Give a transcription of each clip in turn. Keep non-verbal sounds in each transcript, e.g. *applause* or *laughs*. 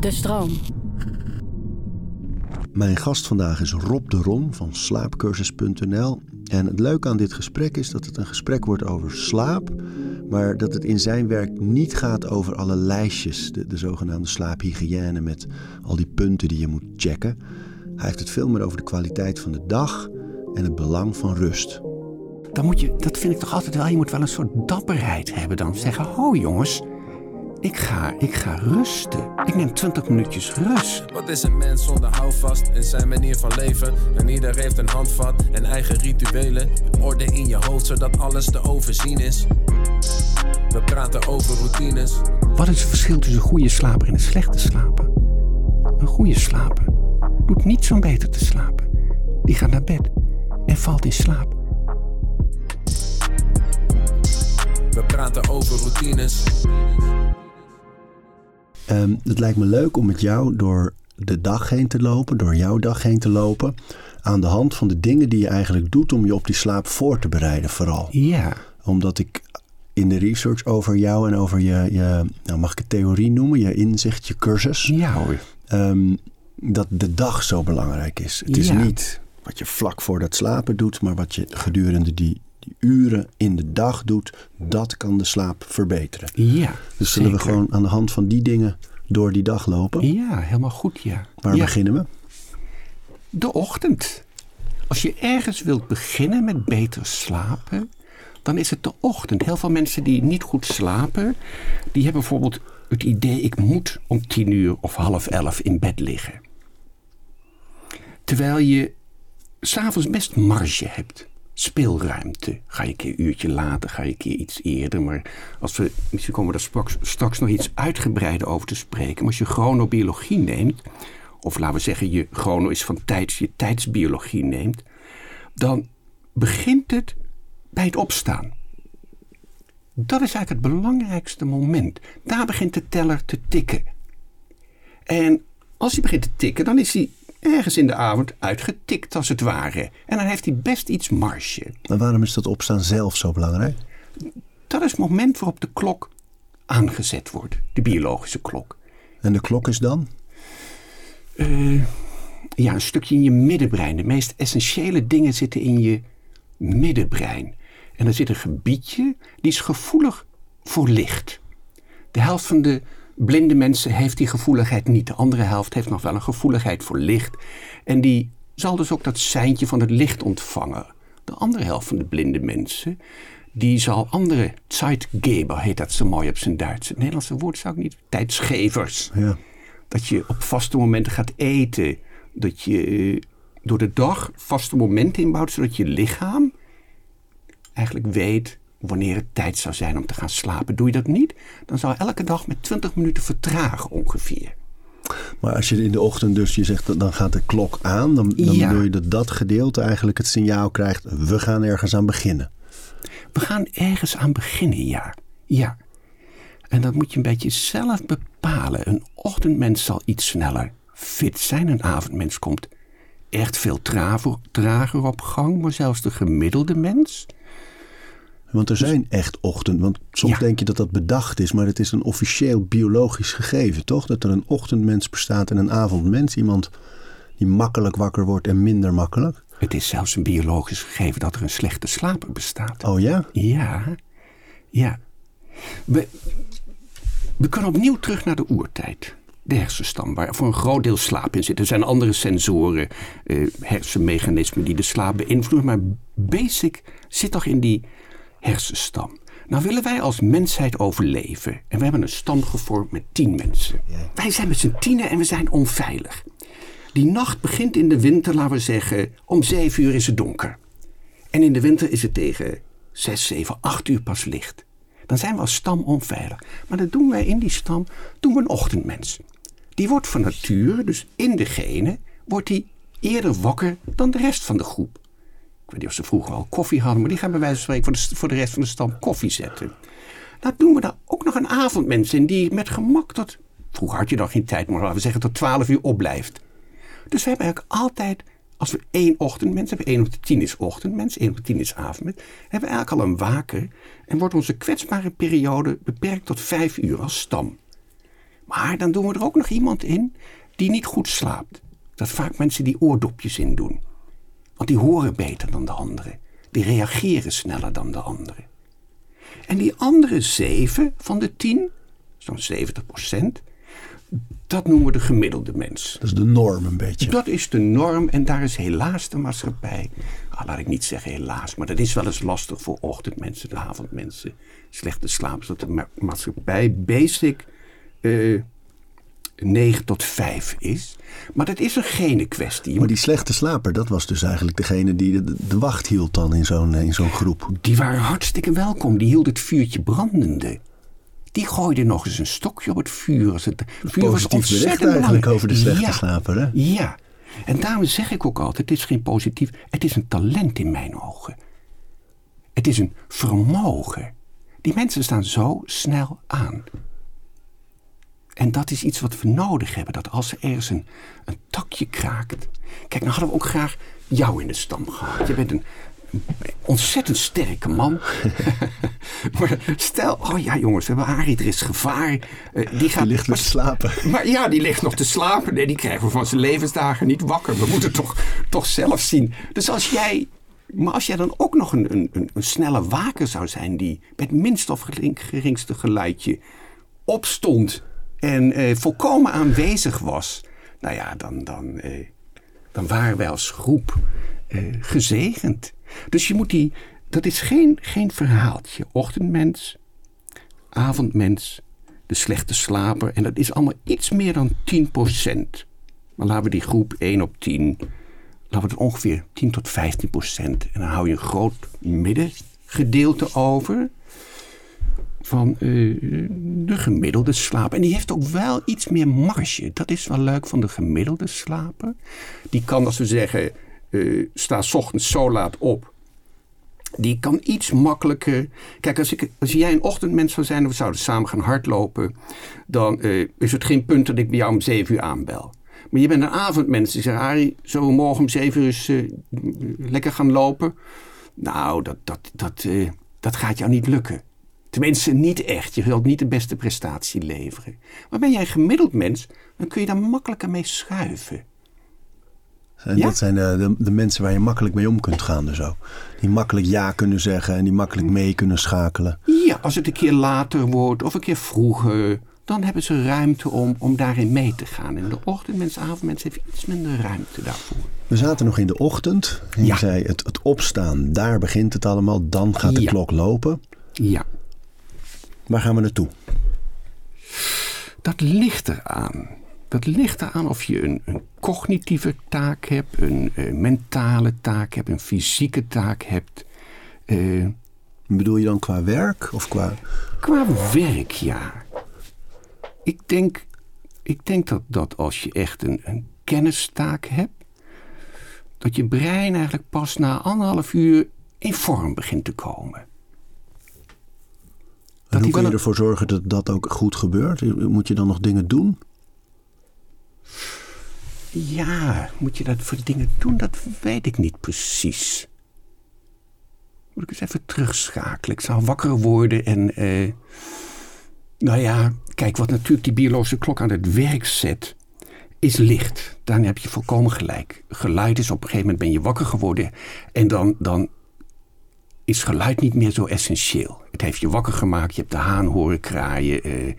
De stroom. Mijn gast vandaag is Rob de Ron van slaapcursus.nl. En het leuke aan dit gesprek is dat het een gesprek wordt over slaap, maar dat het in zijn werk niet gaat over alle lijstjes, de, de zogenaamde slaaphygiëne met al die punten die je moet checken. Hij heeft het veel meer over de kwaliteit van de dag en het belang van rust. Dan moet je, dat vind ik toch altijd wel, je moet wel een soort dapperheid hebben dan. Zeggen, ho jongens, ik ga, ik ga rusten. Ik neem 20 minuutjes rust. Wat is een mens zonder houvast in zijn manier van leven? En ieder heeft een handvat en eigen rituelen. Orde in je hoofd zodat alles te overzien is. We praten over routines. Wat is het verschil tussen een goede slaper en een slechte slaper? Een goede slaper doet niets om beter te slapen. Die gaat naar bed en valt in slaap. We praten over routines. Um, het lijkt me leuk om met jou door de dag heen te lopen, door jouw dag heen te lopen. Aan de hand van de dingen die je eigenlijk doet om je op die slaap voor te bereiden, vooral. Ja. Omdat ik in de research over jou en over je, je nou mag ik het theorie noemen, je inzicht, je cursus. Ja hoor. Um, dat de dag zo belangrijk is. Het is niet wat je vlak voor dat slapen doet, maar wat je gedurende die, die uren in de dag doet, dat kan de slaap verbeteren. Ja. Dus zullen we gewoon aan de hand van die dingen door die dag lopen? Ja, helemaal goed, ja. Waar ja. beginnen we? De ochtend. Als je ergens wilt beginnen met beter slapen, dan is het de ochtend. Heel veel mensen die niet goed slapen, die hebben bijvoorbeeld het idee: ik moet om tien uur of half elf in bed liggen. Terwijl je s'avonds best marge hebt. Speelruimte. Ga je een keer een uurtje later, ga je een keer iets eerder. Maar als we, misschien komen we daar straks, straks nog iets uitgebreider over te spreken. Maar als je chronobiologie neemt, of laten we zeggen je chrono is van tijds, je tijdsbiologie neemt, dan begint het bij het opstaan. Dat is eigenlijk het belangrijkste moment. Daar begint de teller te tikken. En als hij begint te tikken, dan is hij ergens in de avond uitgetikt als het ware. En dan heeft hij best iets marge. Maar waarom is dat opstaan zelf zo belangrijk? Dat is het moment waarop de klok aangezet wordt, de biologische klok. En de klok is dan? Eh, ja, een stukje in je middenbrein. De meest essentiële dingen zitten in je middenbrein. En er zit een gebiedje die is gevoelig voor licht. De helft van de blinde mensen heeft die gevoeligheid niet. De andere helft heeft nog wel een gevoeligheid voor licht. En die zal dus ook dat seintje van het licht ontvangen. De andere helft van de blinde mensen, die zal andere Zeitgeber, heet dat zo mooi op zijn Duits. Het Nederlandse woord zou ik niet, tijdsgevers. Ja. Dat je op vaste momenten gaat eten. Dat je eh, door de dag vaste momenten inbouwt, zodat je lichaam eigenlijk weet wanneer het tijd zou zijn om te gaan slapen. Doe je dat niet, dan zou elke dag met 20 minuten vertragen ongeveer. Maar als je in de ochtend dus, je zegt, dan gaat de klok aan. Dan, dan Ja. bedoel je dat dat gedeelte eigenlijk het signaal krijgt, we gaan ergens aan beginnen. We gaan ergens aan beginnen, ja. Ja. En dat moet je een beetje zelf bepalen. Een ochtendmens zal iets sneller fit zijn. Een avondmens komt echt veel trager op gang. Maar zelfs de gemiddelde mens. Want er zijn echt ochtend. Want soms Ja. denk je dat dat bedacht is, maar het is een officieel biologisch gegeven, toch? Dat er een ochtendmens bestaat en een avondmens. Iemand die makkelijk wakker wordt en minder makkelijk. Het is zelfs een biologisch gegeven dat er een slechte slaper bestaat. Oh ja? Ja, ja. We, we kunnen opnieuw terug naar de oertijd. De hersenstam, waar voor een groot deel slaap in zit. Er zijn andere sensoren, eh, hersenmechanismen die de slaap beïnvloeden. Maar basic zit toch in die hersenstam. Nou willen wij als mensheid overleven. En we hebben een stam gevormd met tien mensen. Wij zijn met z'n tienen en we zijn onveilig. Die nacht begint in de winter, laten we zeggen, om zeven uur is het donker. En in de winter is het tegen 6, 7, 8 uur pas licht. Dan zijn we als stam onveilig. Maar dat doen wij in die stam, doen we een ochtendmens. Die wordt van nature, dus in de genen, wordt die eerder wakker dan de rest van de groep. Weet niet ze vroeger al koffie hadden, maar die gaan bij wijze van spreken voor de, voor de rest van de stam koffie zetten. Nou doen we daar ook nog een avondmens in die met gemak tot, vroeger had je dan geen tijd, maar laten we zeggen tot 12 uur opblijft. Dus we hebben eigenlijk altijd, als we één ochtendmens hebben, één op de tien is ochtendmens, één op de tien is avondmens, hebben we eigenlijk al een waker en wordt onze kwetsbare periode beperkt tot vijf uur als stam. Maar dan doen we er ook nog iemand in die niet goed slaapt. Dat vaak mensen die oordopjes in doen. Want die horen beter dan de anderen. Die reageren sneller dan de anderen. En die andere zeven van de tien, zo'n 70 procent, dat noemen we de gemiddelde mens. Dat is de norm een beetje. Dat is de norm en daar is helaas de maatschappij. Ah, laat ik niet zeggen helaas, maar dat is wel eens lastig voor ochtendmensen, de avondmensen, slechte slapers. Dat de ma- maatschappij basic eh 9 tot 5 is. Maar dat is een gene kwestie. Maar die slechte slaper, dat was dus eigenlijk degene die de, de wacht hield dan in zo'n in zo'n groep. Die waren hartstikke welkom. Die hield het vuurtje brandende. Die gooide nog eens een stokje op het vuur. Het vuur was Positief ontzettend eigenlijk over de slechte Ja. slaper, hè? Ja. En daarom zeg ik ook altijd, het is geen positief, het is een talent in mijn ogen. Het is een vermogen. Die mensen staan zo snel aan. En dat is iets wat we nodig hebben. Dat als er ergens een, een takje kraakt. Kijk, nou hadden we ook graag jou in de stam gehad. Je bent een ontzettend sterke man. *laughs* maar stel, oh ja jongens, we hebben Arie, er is gevaar. Eh, die gaat Die ligt weer te slapen. maar ja, die ligt nog te slapen. Nee, die krijgen we van zijn levensdagen niet wakker. We moeten toch, toch zelf zien. Dus als jij. Maar als jij dan ook nog een, een, een, snelle waker zou zijn die met minst of gering- geringste geluidje opstond en eh, volkomen aanwezig was, nou ja, dan, dan, eh, dan waren wij als groep eh, gezegend. Dus je moet die, dat is geen, geen verhaaltje. Ochtendmens, avondmens, de slechte slaper. En dat is allemaal iets meer dan 10%. Maar laten we die groep 1 op 10, laten we het ongeveer 10 tot 15%. En dan hou je een groot middengedeelte over van eh, de gemiddelde slaper. En die heeft ook wel iets meer marge. Dat is wel leuk van de gemiddelde slaper. Die kan, als we zeggen, eh, sta 's ochtends zo laat op. Die kan iets makkelijker. Kijk, als, ik, als jij een ochtendmens zou zijn en we zouden samen gaan hardlopen, dan eh, is het geen punt dat ik bij jou om 7 uur aanbel. Maar je bent een avondmens. Die zegt, zullen we morgen om 7 uur eens, lekker gaan lopen? Nou, dat, dat, dat, dat gaat jou niet lukken. Tenminste, niet echt. Je wilt niet de beste prestatie leveren. Maar ben jij een gemiddeld mens, dan kun je daar makkelijker mee schuiven. En Ja? dat zijn de, de, de mensen waar je makkelijk mee om kunt gaan. Dus zo. Die makkelijk ja kunnen zeggen en die makkelijk mee kunnen schakelen. Ja, als het een keer later wordt of een keer vroeger, dan hebben ze ruimte om, om daarin mee te gaan. En de ochtendmens, avondmens heeft iets minder ruimte daarvoor. We zaten nog in de ochtend. En je Ja. zei het, het opstaan, daar begint het allemaal. Dan gaat de Ja. klok lopen. Ja, Waar gaan we naartoe? dat ligt eraan. Dat ligt eraan of je een, een cognitieve taak hebt, een eh, mentale taak hebt, een fysieke taak hebt. Eh, Bedoel je dan qua werk of qua... Qua werk, ja. Ik denk, ik denk dat, dat als je echt een, een kennistaak hebt, dat je brein eigenlijk pas na anderhalf uur in vorm begint te komen. En hoe kun je ervoor zorgen dat dat ook goed gebeurt? Moet je dan nog dingen doen? Ja, moet je dat voor dingen doen? Dat weet ik niet precies. Moet ik eens even terugschakelen. Ik zou wakker worden en. eh, nou ja, kijk, wat natuurlijk die biologische klok aan het werk zet, is licht. Daarin heb je volkomen gelijk. Geluid is op een gegeven moment ben je wakker geworden en dan, dan is geluid niet meer zo essentieel. Het heeft je wakker gemaakt, je hebt de haan horen kraaien, eh, eh,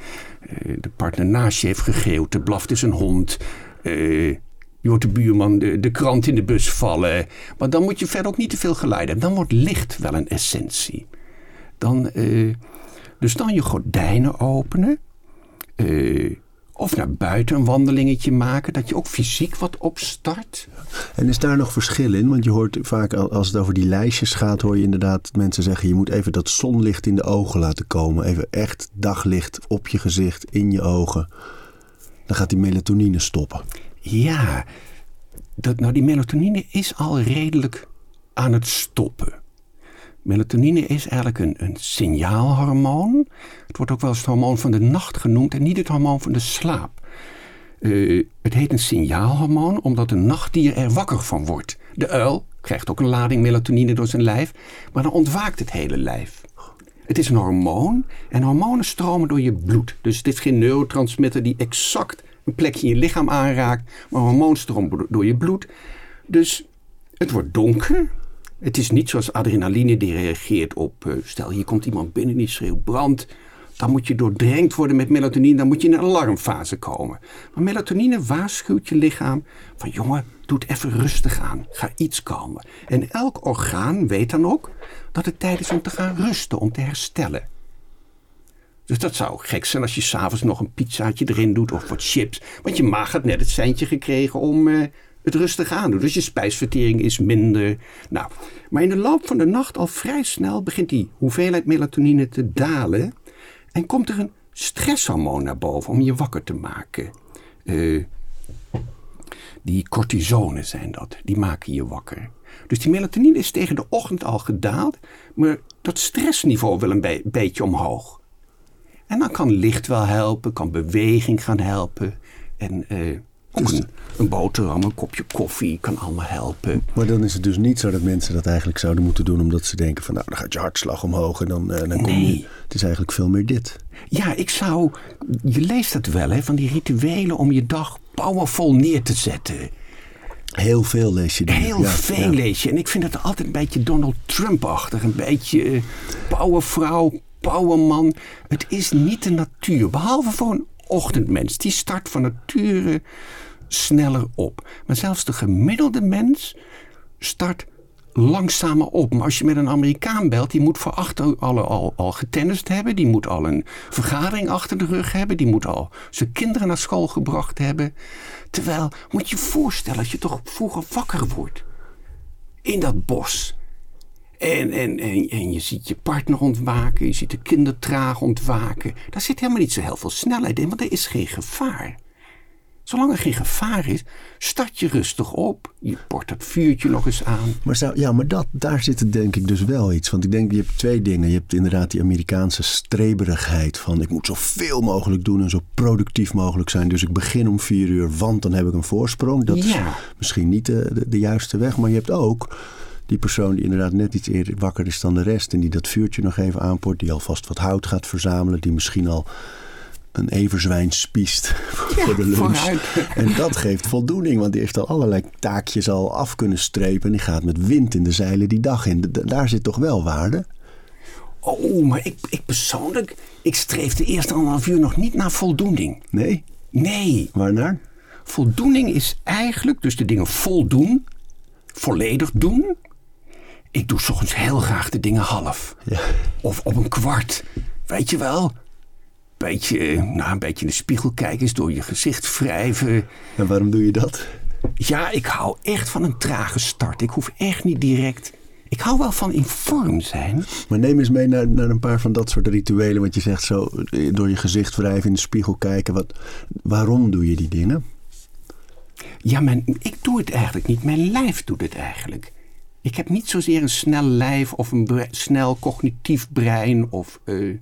de partner naast je heeft gegeeuwd, er blaft is een hond, eh, je hoort de buurman de, de krant in de bus vallen. Maar dan moet je verder ook niet te veel geluid hebben. Dan wordt licht wel een essentie. Dan, dus dan je gordijnen openen. Of naar buiten een wandelingetje maken. Dat je ook fysiek wat opstart. En is daar nog verschil in? Want je hoort vaak al- als het over die lijstjes gaat, hoor je inderdaad mensen zeggen: je moet even dat zonlicht in de ogen laten komen. Even echt daglicht op je gezicht, in je ogen. Dan gaat die melatonine stoppen. Ja, dat, nou die melatonine is al redelijk aan het stoppen. Melatonine is eigenlijk een, een signaalhormoon. Het wordt ook wel eens het hormoon van de nacht genoemd en niet het hormoon van de slaap. Eh, het heet een signaalhormoon omdat een nachtdier er wakker van wordt. De uil krijgt ook een lading melatonine door zijn lijf, maar dan ontwaakt het hele lijf. Het is een hormoon en hormonen stromen door je bloed. Dus het is geen neurotransmitter die exact een plekje in je lichaam aanraakt, maar hormoon stroomt door je bloed. Dus het wordt donker. Het is niet zoals adrenaline die reageert op, uh, stel hier komt iemand binnen die schreeuwt brand. Dan moet je doordrenkt worden met melatonine, dan moet je in een alarmfase komen. Maar melatonine waarschuwt je lichaam van jongen, doe het even rustig aan. Ga iets kalmen. En elk orgaan weet dan ook dat het tijd is om te gaan rusten, om te herstellen. Dus dat zou gek zijn als je s'avonds nog een pizzaatje erin doet of wat chips. Want je maag had net het seintje gekregen om uh, het rustig aan te doen. Dus je spijsvertering is minder. Nou, maar in de loop van de nacht al vrij snel begint die hoeveelheid melatonine te dalen. En komt er een stresshormoon naar boven om je wakker te maken. Uh, die cortisone zijn dat. Die maken je wakker. Dus die melatonine is tegen de ochtend al gedaald. Maar dat stressniveau wil een beetje omhoog. En dan kan licht wel helpen, kan beweging gaan helpen. En uh, ook dus een, een, boterham, een kopje koffie kan allemaal helpen. Maar dan is het dus niet zo dat mensen dat eigenlijk zouden moeten doen... omdat ze denken van nou, dan gaat je hartslag omhoog en dan, uh, dan kom nee. je... Het is eigenlijk veel meer dit. Ja, ik zou... Je leest dat wel, hè, van die rituelen om je dag powerful neer te zetten. Heel veel lees je. Heel ja, veel ja. lees je. En ik vind het altijd een beetje Donald Trump-achtig. Een beetje uh, powervrouw, powerman. Het is niet de natuur. Behalve voor een ochtendmens. Die start van nature sneller op. Maar zelfs de gemiddelde mens start langzamer op. Maar als je met een Amerikaan belt, die moet voor achter alle al, al getennist hebben. Die moet al een vergadering achter de rug hebben. Die moet al zijn kinderen naar school gebracht hebben. Terwijl, moet je je voorstellen, als je toch vroeger wakker wordt. In dat bos. En, en, en, en je ziet je partner ontwaken. Je ziet de kinderen traag ontwaken. Daar zit helemaal niet zo heel veel snelheid in, want er is geen gevaar. Zolang er geen gevaar is, start je rustig op. Je port dat vuurtje nog eens aan. Maar, zou, ja, maar dat, daar zit het denk ik dus wel iets. Want ik denk, je hebt twee dingen. Je hebt inderdaad die Amerikaanse streberigheid van... ik moet zoveel mogelijk doen en zo productief mogelijk zijn. Dus ik begin om vier uur, want dan heb ik een voorsprong. Dat ja. is misschien niet de, de, de juiste weg. Maar je hebt ook die persoon die inderdaad net iets eerder wakker is dan de rest... en die dat vuurtje nog even aanport. Die alvast wat hout gaat verzamelen. Die misschien al een everzwijn spiest *laughs* ja, voor de lunch. Vooruit. *laughs* En dat geeft voldoening, want die heeft al allerlei taakjes al af kunnen strepen. En die gaat met wind in de zeilen die dag in. Daar zit toch wel waarde? Oh, maar ik, ik persoonlijk, ik streef de eerste anderhalf uur nog niet naar voldoening. Nee? Nee. Waarnaar? Voldoening is eigenlijk dus de dingen voldoen, volledig doen. Ik doe soms heel graag de dingen half. Ja. Of op een kwart. Weet je wel? Beetje, nou, een beetje in de spiegel kijken, eens door je gezicht wrijven. En waarom doe je dat? Ja, ik hou echt van een trage start. Ik hoef echt niet direct. Ik hou wel van in vorm zijn. Maar neem eens mee naar, naar een paar van dat soort rituelen. Want je zegt zo door je gezicht wrijven, in de spiegel kijken. Wat, waarom doe je die dingen? Ja, mijn, ik doe het eigenlijk niet. Mijn lijf doet het eigenlijk. Ik heb niet zozeer een snel lijf of een snel cognitief brein of. Uh,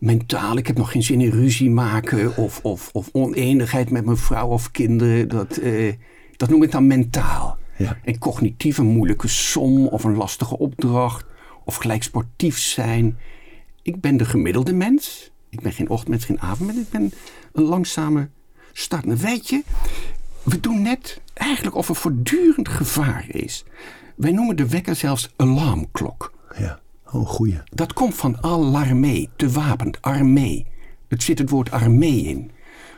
mentaal. Ik heb nog geen zin in ruzie maken of, of, of oneenigheid met mijn vrouw of kinderen. Dat, uh, dat noem ik dan mentaal. Ja. En cognitief een moeilijke som of een lastige opdracht of gelijk sportief zijn. Ik ben de gemiddelde mens. Ik ben geen ochtendmens, geen avondmens. Ik ben een langzame start. Weet je, we doen net eigenlijk of er voortdurend gevaar is. Wij noemen de wekker zelfs alarmklok. Ja. Oh, goeie. Dat komt van alarmee, te wapend, armee. Het zit het woord armee in.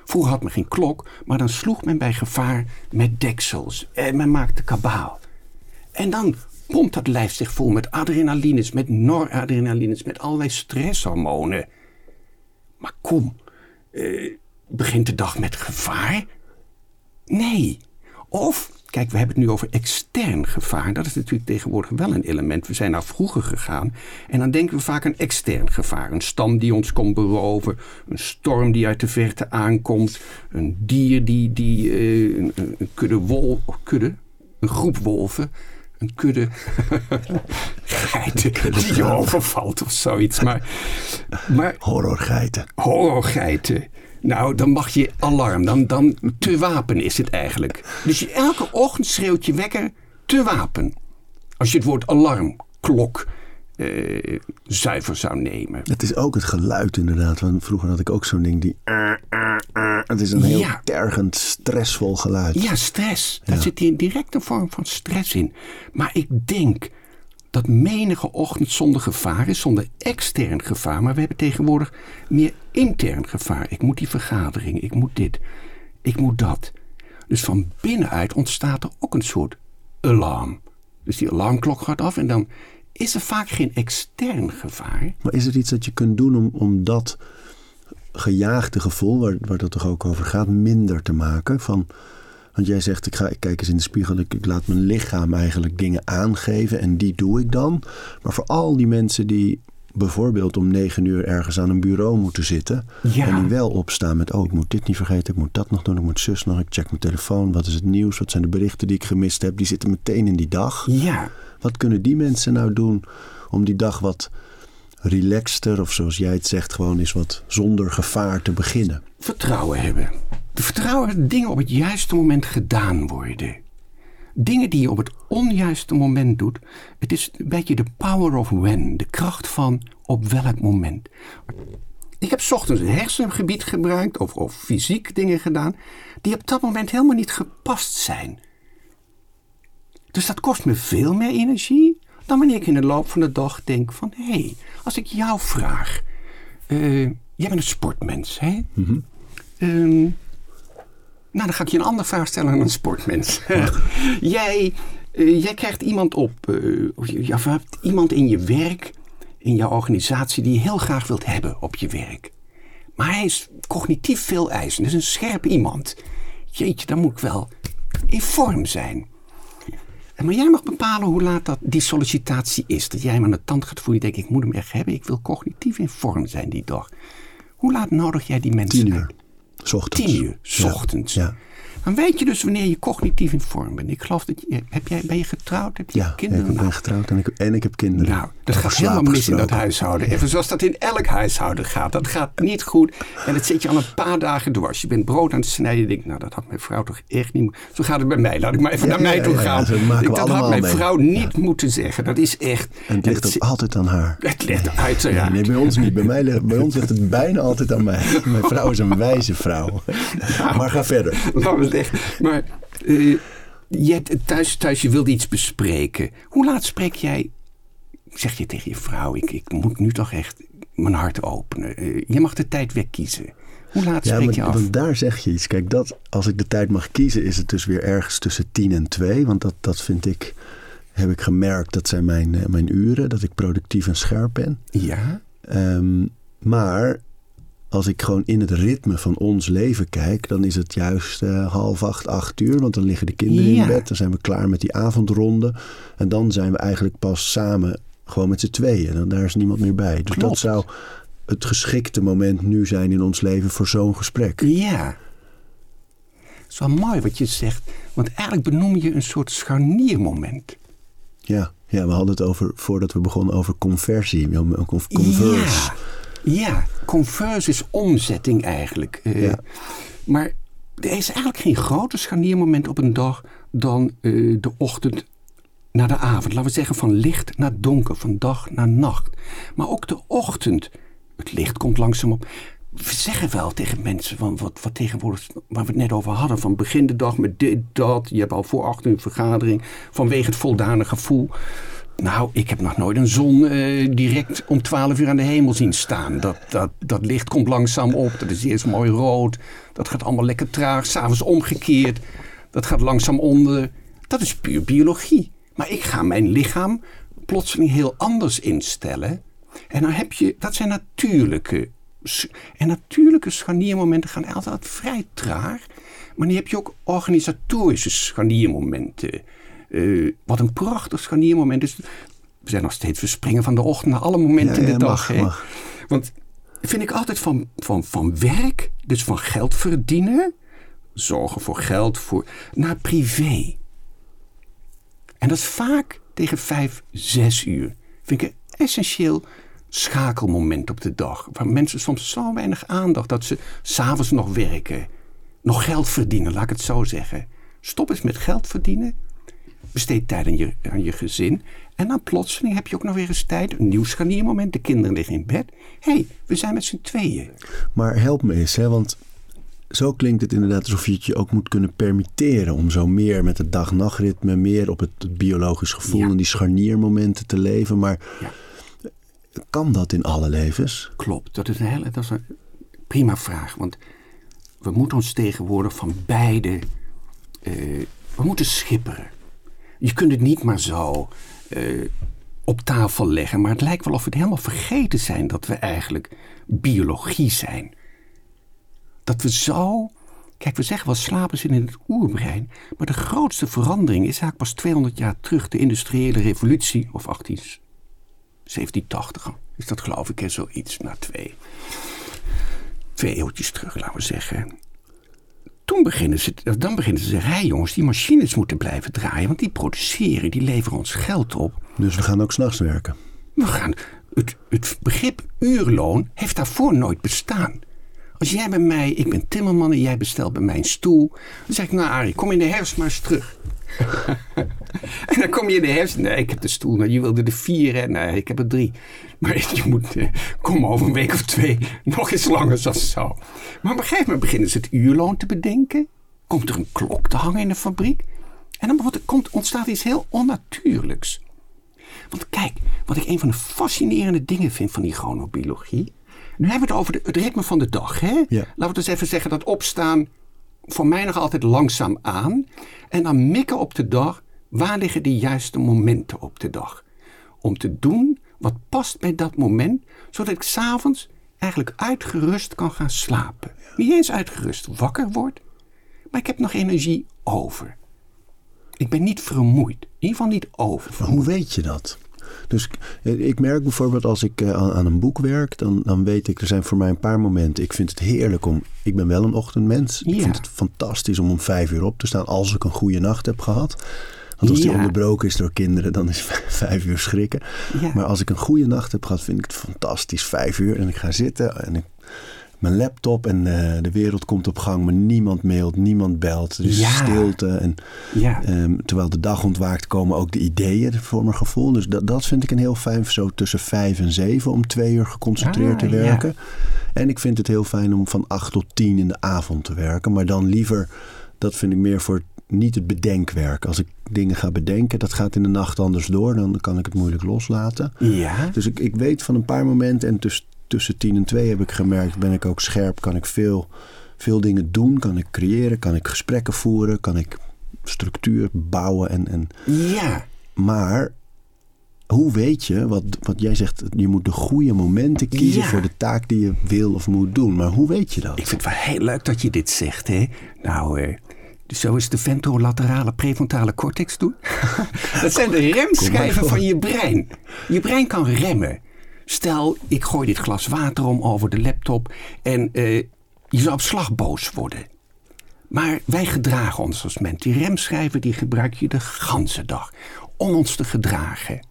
Vroeger had men geen klok, maar dan sloeg men bij gevaar met deksels. En men maakte kabaal. En dan pompt dat lijf zich vol met adrenalines, met noradrenalines, met allerlei stresshormonen. Maar kom, uh, begint de dag met gevaar? Nee. Of Kijk, we hebben het nu over extern gevaar. Dat is natuurlijk tegenwoordig wel een element. We zijn naar vroeger gegaan. En dan denken we vaak aan extern gevaar. Een stam die ons komt beroven. Een storm die uit de verte aankomt. Een dier die, die uh, een, een, kudde wol... Kudde? Een groep wolven. Een kudde *laughs* geiten die je overvalt of zoiets. Maar, maar, horrorgeiten. Horrorgeiten. Nou, dan mag je alarm. Dan, dan te wapen is het eigenlijk. Dus je, elke ochtend schreeuwt je wekker te wapen. Als je het woord alarm, klok, eh, zuiver zou nemen. Het is ook het geluid inderdaad. Want vroeger had ik ook zo'n ding die... Het is een heel Ja. tergend, stressvol geluid. Ja, stress. Daar zit hier direct een vorm van stress in. Maar ik denk dat menige ochtend zonder gevaar is, zonder extern gevaar. Maar we hebben tegenwoordig meer intern gevaar. Ik moet die vergadering, ik moet dit, ik moet dat. Dus van binnenuit ontstaat er ook een soort alarm. Dus die alarmklok gaat af en dan is er vaak geen extern gevaar. Maar is er iets dat je kunt doen om, om dat gejaagde gevoel, waar, waar dat toch ook over gaat, minder te maken? Van, want jij zegt, ik, ga, ik kijk eens in de spiegel, ik, ik laat mijn lichaam eigenlijk dingen aangeven en die doe ik dan. Maar voor al die mensen die bijvoorbeeld om negen uur ergens aan een bureau moeten zitten. Ja. En die wel opstaan met, oh ik moet dit niet vergeten, ik moet dat nog doen, ik moet zus nog, ik check mijn telefoon. Wat is het nieuws, wat zijn de berichten die ik gemist heb? Die zitten meteen in die dag. Ja, Wat kunnen die mensen nou doen om die dag wat relaxter, of zoals jij het zegt, gewoon eens wat zonder gevaar te beginnen? vertrouwen hebben. Vertrouwen dat dingen op het juiste moment gedaan worden. Dingen die je op het onjuiste moment doet. Het is een beetje de power of when. De kracht van op welk moment. Ik heb 's ochtends een hersengebied gebruikt of, of fysiek dingen gedaan. die op dat moment helemaal niet gepast zijn. Dus dat kost me veel meer energie dan wanneer ik in de loop van de dag denk van... hé, hey, als ik jou vraag... eh, jij bent een sportmens, hè? Ehm, nou, dan ga ik je een andere vraag stellen dan een sportmens. *laughs* jij, eh, jij krijgt iemand op... eh, of je, hebt iemand in je werk, in jouw organisatie... die je heel graag wilt hebben op je werk. Maar hij is cognitief veel eisend. Dat is een scherp iemand. Jeetje, dan moet ik wel in vorm zijn. En Maar jij mag bepalen hoe laat dat die sollicitatie is. Dat jij hem aan de tand gaat voelen. Je denkt, ik moet hem echt hebben. Ik wil cognitief in vorm zijn die dag. Hoe laat nodig jij die mensen Tien uit? uur. 's Ochtends. Tien uur, 's ochtends. Ja. Dan weet je dus wanneer je cognitief in vorm bent. Ik geloof dat je, heb jij, ben je getrouwd? Heb je Ja, kinderen? ik Nou, ben getrouwd en ik, en ik heb kinderen. nou, dat gaat helemaal mis in dat huishouden. Even zoals dat in elk huishouden gaat. Dat gaat niet goed. En dat zit je al een paar dagen dwars. Je bent brood aan het snijden. Je denkt, nou, dat had mijn vrouw toch echt niet. Zo gaat het bij mij. Laat ik maar even Ja, naar mij ja, toe ja, ja, gaan. Ik- dat had mijn mee. vrouw niet moeten zeggen. Dat is echt... En het ligt ook altijd aan haar. Het ligt uiteraard. Nee, bij ons niet. Bij, mij, ligt- bij ons ligt het bijna altijd aan mij. Mijn vrouw is een wijze vrouw. Maar ga verder. Maar eh, je thuis, thuis, je wilde iets bespreken. Hoe laat spreek jij, zeg je tegen je vrouw, ik, ik moet nu toch echt mijn hart openen. Eh, je mag de tijd wegkiezen. Hoe laat Ja, spreek je af? want daar zeg je iets. Kijk, dat, als ik de tijd mag kiezen, is het dus weer ergens tussen tien en twee. Want dat, dat vind ik, heb ik gemerkt, dat zijn mijn, eh, mijn uren. Dat ik productief en scherp ben. Ja? Ehm, maar als ik gewoon in het ritme van ons leven kijk, dan is het juist eh, half acht, acht uur. Want dan liggen de kinderen Ja. in bed. Dan zijn we klaar met die avondronde. En dan zijn we eigenlijk pas samen gewoon met z'n tweeën. En daar is niemand meer bij. Dus dat zou het geschikte moment nu zijn in ons leven voor zo'n gesprek. Ja. Het is wel mooi wat je zegt. Want eigenlijk benoem je een soort scharniermoment. Ja, ja, we hadden het over, voordat we begonnen, over conversie. Converse. Ja, ja. converse is omzetting eigenlijk. Eh, Ja. Maar er is eigenlijk geen groter scharniermoment op een dag dan eh, de ochtend naar de avond. Laten we zeggen van licht naar donker, van dag naar nacht. Maar ook de ochtend. Het licht komt langzaam op. We zeggen wel tegen mensen, van wat, wat tegenwoordig, waar we het net over hadden, van begin de dag met dit, dat. Je hebt al voor acht uur een vergadering vanwege het voldane gevoel. Nou, ik heb nog nooit een zon eh, direct om 12 uur aan de hemel zien staan. Dat, dat, dat licht komt langzaam op. Dat is eerst mooi rood. Dat gaat allemaal lekker traag. S'avonds omgekeerd. Dat gaat langzaam onder. Dat is puur biologie. Maar ik ga mijn lichaam plotseling heel anders instellen. En dan heb je, dat zijn natuurlijke. En natuurlijke scharniermomenten gaan altijd vrij traag. Maar dan heb je ook organisatorische scharniermomenten. Eh, wat een prachtig scharniermoment is. We zijn nog steeds, we springen van de ochtend naar alle momenten Ja, in de ja, dag. mag, hè. mag. Want vind ik altijd van, van, van werk, dus van geld verdienen, zorgen voor geld, voor, naar privé. En dat is vaak tegen vijf, zes uur. Vind ik een essentieel schakelmoment op de dag. Waar mensen soms zo weinig aandacht dat ze s'avonds nog werken. Nog geld verdienen, laat ik het zo zeggen. Stop eens met geld verdienen. Besteed tijd aan je, aan je gezin. En dan plotseling heb je ook nog weer eens tijd. Een nieuw scharniermoment. De kinderen liggen in bed. Hé, hey, we zijn met z'n tweeën. Maar help me eens, hè, want zo klinkt het inderdaad alsof je het je ook moet kunnen permitteren. Om zo meer met het dag-nachtritme, meer op het, biologisch gevoel Ja. en die scharniermomenten te leven. Maar Ja. kan dat in alle levens? Klopt, dat is een hele dat is een prima vraag. Want we moeten ons tegenwoordig van beide. eh, we moeten schipperen. Je kunt het niet maar zo eh, op tafel leggen. Maar het lijkt wel of we het helemaal vergeten zijn dat we eigenlijk biologie zijn. Dat we zo. Kijk, we zeggen wel slapen zit in het oerbrein. Maar de grootste verandering is eigenlijk pas 200 jaar terug. De industriële revolutie, of 18, 1780 is dat geloof ik, hè, zoiets, na twee, twee eeuwtjes terug, laten we zeggen. Toen beginnen ze, dan beginnen ze te zeggen, hé jongens, die machines moeten blijven draaien, want die produceren, die leveren ons geld op. Dus we gaan ook s'nachts werken. We gaan, het, het begrip uurloon heeft daarvoor nooit bestaan. Als jij bij mij, ik ben timmerman en jij bestelt bij mij een stoel. Dan zeg ik, nou Arie, kom in de herfst maar eens terug. *laughs* en dan kom je in de herfst. Nee, ik heb de stoel. Nou, je wilde er vier. Hè? Nee, ik heb er drie. Maar *laughs* je moet, eh, kom over een week of twee, nog eens langer dan zo. Maar op een gegeven moment beginnen ze het uurloon te bedenken. Komt er een klok te hangen in de fabriek. En dan wordt, komt, ontstaat iets heel onnatuurlijks. Want kijk, wat ik een van de fascinerende dingen vind van die chronobiologie. Nu hebben we het over de- het ritme van de dag. Hè? Ja. Laten we dus even zeggen dat opstaan voor mij nog altijd langzaam aan. En dan mikken op de dag, waar liggen de juiste momenten op de dag? Om te doen wat past bij dat moment, zodat ik s'avonds eigenlijk uitgerust kan gaan slapen. Niet eens uitgerust wakker word, maar ik heb nog energie over. Ik ben niet vermoeid. In ieder geval niet over. Hoe weet je dat? Dus ik- merk bijvoorbeeld als ik eh, aan aan een boek werk, dan, dan weet ik, er zijn voor mij een paar momenten. Ik vind het heerlijk om, ik ben wel een ochtendmens. Ik vind het fantastisch om om vijf uur op te staan als ik een goede nacht heb gehad. Want als die Ja. onderbroken is door kinderen, dan is *laughs* vijf uur schrikken. Ja. Maar als ik een goede nacht heb gehad, vind ik het fantastisch. Vijf uur en ik ga zitten en ik, mijn laptop en eh, de wereld komt op gang. Maar niemand mailt, niemand belt. Er is Ja. stilte. En Ja. Ehm, terwijl de dag ontwaakt komen ook de ideeën voor mijn gevoel. Dus dat, dat vind ik een heel fijn, zo tussen vijf en zeven om twee uur geconcentreerd Ah, te ja. werken. En ik vind het heel fijn om van acht tot tien in de avond te werken. Maar dan liever, dat vind ik meer voor niet het bedenkwerk. Als ik dingen ga bedenken, dat gaat in de nacht anders door. Dan kan ik het moeilijk loslaten. Ja. Dus ik, ik weet van een paar momenten en tuss- tussen tien en twee heb ik gemerkt, ben ik ook scherp, kan ik veel, veel dingen doen, kan ik creëren, kan ik gesprekken voeren, kan ik structuur bouwen. En, en, Ja. maar hoe weet je, wat, wat jij zegt, je moet de goede momenten kiezen Ja. voor de taak die je wil of moet doen. Maar hoe weet je dat? Ik vind het wel heel leuk dat je dit zegt, hè? Nou, eh, zo is de ventrolaterale prefrontale cortex doen. *laughs* dat zijn de remschijven van je brein. Je brein kan remmen. Stel, ik gooi dit glas water om over de laptop en eh, je zou op slag boos worden. Maar wij gedragen ons als mens. Die remschijven die gebruik je de ganse dag om ons te gedragen.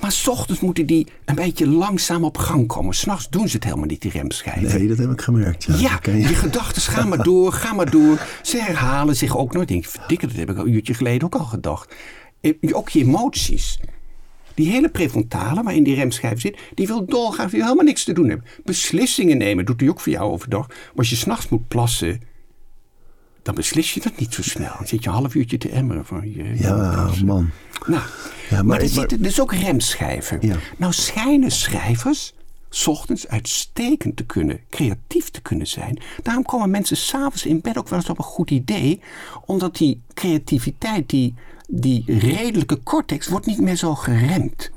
Maar s ochtends moeten die een beetje langzaam op gang komen. S'nachts doen ze het helemaal niet, die remschijven. Nee, dat heb ik gemerkt. Ja, Ja, je gedachten gaan maar door, ga maar door. Ze herhalen zich ook nooit. Ik denk, verdikke, dat heb ik al een uurtje geleden ook al gedacht. Eh, Ook je emoties. Die hele prefrontale, waarin die remschijf zit, die wil dolgraag die wil helemaal niks te doen hebben. Beslissingen nemen doet hij ook voor jou overdag. Maar als je s'nachts moet plassen, dan beslis je dat niet zo snel. Dan zit je een half uurtje te emmeren van je. Ja, man. Nou, Ja, maar maar, er zitten dus ook remschijven. Ja. Nou schijnen schrijvers 's ochtends uitstekend te kunnen, creatief te kunnen zijn. Daarom komen mensen s'avonds in bed ook wel eens op een goed idee. Omdat die creativiteit, die, die redelijke cortex, wordt niet meer zo geremd.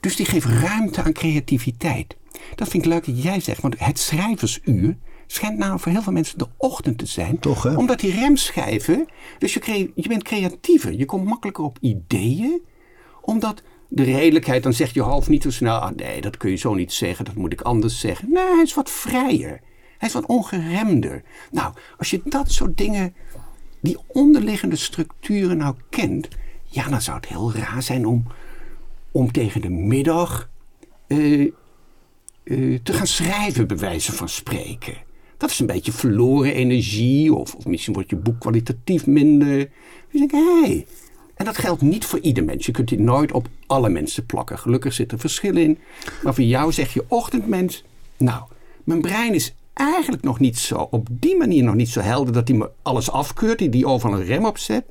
Dus die geeft ruimte aan creativiteit. Dat vind ik leuk dat jij zegt, want het schrijversuur schijnt nou voor heel veel mensen de ochtend te zijn. Toch, hè? Omdat die remschijven, dus je, je bent creatiever, je komt makkelijker op ideeën. Omdat de redelijkheid, dan zegt je hoofd niet zo snel, ah nee, dat kun je zo niet zeggen, dat moet ik anders zeggen. Nee, hij is wat vrijer. Hij is wat ongeremder. Nou, als je dat soort dingen, die onderliggende structuren nou kent, ja, dan zou het heel raar zijn om, om tegen de middag eh, eh, te gaan schrijven, bij wijze van spreken. Dat is een beetje verloren energie, of, of misschien wordt je boek kwalitatief minder. Dus ik denk. En dat geldt niet voor ieder mens. Je kunt die nooit op alle mensen plakken. Gelukkig zit er verschil in. Maar voor jou zeg je ochtendmens. Nou, mijn brein is eigenlijk nog niet zo, op die manier nog niet zo helder dat hij me alles afkeurt, die, die overal een rem op zet.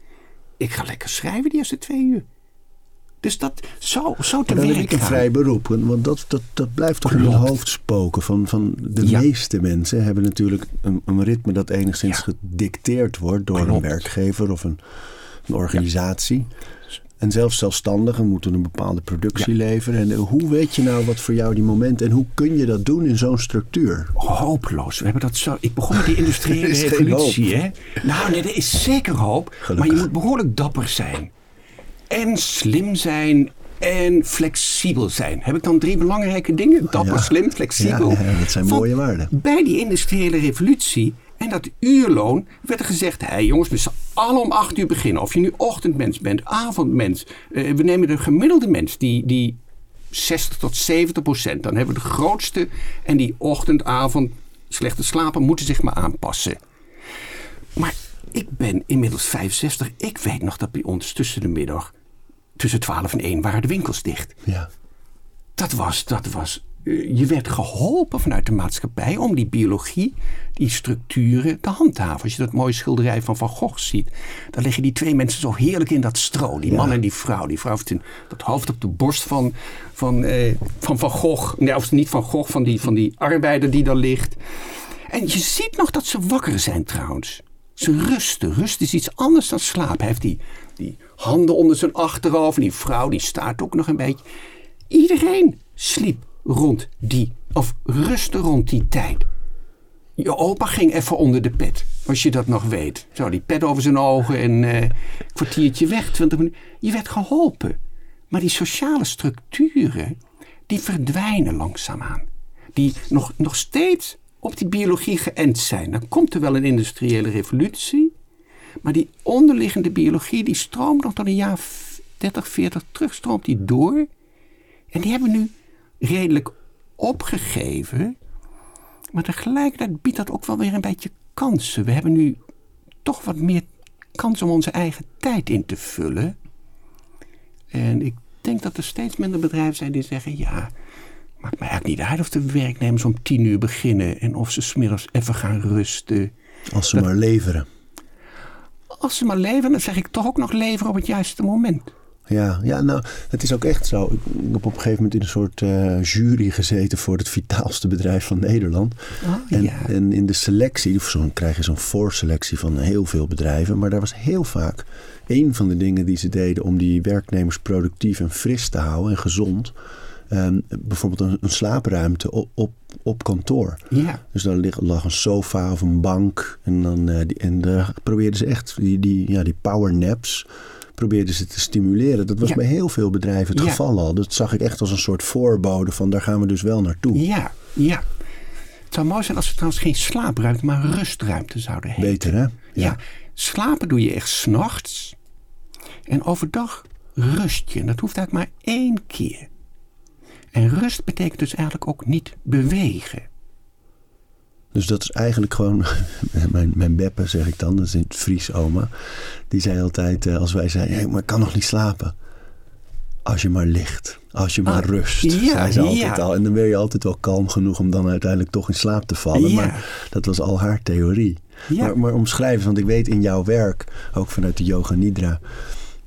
Ik ga lekker schrijven die eerste twee uur. Dus dat zo, zo te Dan werk heb ik een vrij beroep. Want dat, dat, dat blijft toch in Klopt. hoofd spoken. Van, van de Ja. meeste mensen hebben natuurlijk een, een ritme dat enigszins Ja. gedicteerd wordt door Klopt. een werkgever of een, een organisatie. En zelfs zelfstandigen moeten een bepaalde productie leveren. En eh, hoe weet je nou wat voor jou die moment en hoe kun je dat doen in zo'n structuur? Hopeloos. We hebben dat zo. Ik begon met die industriële *laughs* revolutie, hè? Nou, nee, er is zeker hoop. Gelukkig. Maar je moet behoorlijk dapper zijn. En slim zijn. En flexibel zijn. Heb ik dan drie belangrijke dingen? Dapper, Ja. slim, flexibel. Ja, dat zijn mooie waarden. Bij die industriële revolutie en dat uurloon werd er gezegd: hé hey jongens, we z'n allen om acht uur beginnen. Of je nu ochtendmens bent, avondmens. Eh, we nemen de gemiddelde mens, die, die 60 tot 70 procent. Dan hebben we de grootste. En die ochtend, avond, slechte slapen moeten zich maar aanpassen. Maar ik ben inmiddels 65. Ik weet nog dat bij ons tussen de middag, tussen 12 en 1, waren de winkels dicht. Ja. Dat was, dat was. Eh, Je werd geholpen vanuit de maatschappij om die biologie, die structuren te handhaven. Als je dat mooie schilderij van Van Gogh ziet, dan liggen die twee mensen zo heerlijk in dat stro. Die man en die vrouw. Die vrouw heeft een- dat hoofd op de borst van Van, eh, van, van Gogh. Nee, of niet Van Gogh, van die, van die arbeider die daar ligt. En je ziet nog dat ze wakker zijn trouwens. Ze rusten. Rust is iets anders dan slaap. Hij heeft die, die handen onder zijn achterhoofd. En die vrouw die staat ook nog een beetje. Iedereen sliep rond die, of rustte rond die tijd. Je opa ging even onder de pet, als je dat nog weet. Zo, die pet over zijn ogen en eh, kwartiertje weg, twintig minuten. Je werd geholpen. Maar die sociale structuren, die verdwijnen langzaamaan. Die nog, nog steeds op die biologie geënt zijn. Dan komt er wel een industriële revolutie. Maar die onderliggende biologie, die stroomt nog tot een jaar 30, 40 terug, stroomt die door. En die hebben nu redelijk opgegeven. Maar tegelijkertijd biedt dat ook wel weer een beetje kansen. We hebben nu toch wat meer kans om onze eigen tijd in te vullen. En ik denk dat er steeds minder bedrijven zijn die zeggen: ja, maakt mij eigenlijk niet uit of de werknemers om tien uur beginnen en of ze smiddags even gaan rusten. Als ze maar leveren. Als ze maar leveren, dan zeg ik toch ook nog leveren op het juiste moment. Ja, ja, nou, het is ook echt zo. Ik heb op een gegeven moment in een soort eh, jury gezeten voor het vitaalste bedrijf van Nederland. Oh, en, ja. en in de selectie, of zo'n krijg je zo'n voorselectie van heel veel bedrijven. Maar daar was heel vaak een van de dingen die ze deden om die werknemers productief en fris te houden en gezond. ehm, bijvoorbeeld een, een slaapruimte op, op, op kantoor. Ja, Dus daar lig- lag een sofa of een bank. En, dan, eh, die, en daar probeerden ze echt die, die, ja, die power naps probeerden ze te stimuleren. Dat was Ja. bij heel veel bedrijven het Ja. geval al. Dat zag ik echt als een soort voorbode van daar gaan we dus wel naartoe. ja, ja. Het zou mooi zijn als we trouwens geen slaapruimte, maar rustruimte zouden heten. Beter hè? Ja. slapen doe je echt s'nachts. En overdag rust je. En dat hoeft eigenlijk maar één keer. En rust betekent dus eigenlijk ook niet bewegen. Dus dat is eigenlijk gewoon, *laughs* mijn, mijn beppe zeg ik dan, dat is in het Fries oma. Die zei altijd, eh, als wij zeiden, hey, maar ik kan nog niet slapen. Als je maar ligt, als je maar Ah, rust, ja, zei ze altijd ja. al. En dan ben je altijd wel kalm genoeg om dan uiteindelijk toch in slaap te vallen. Ja. Maar dat was al haar theorie. Ja. Maar, maar omschrijven, want ik weet in jouw werk, ook vanuit de Yoga Nidra...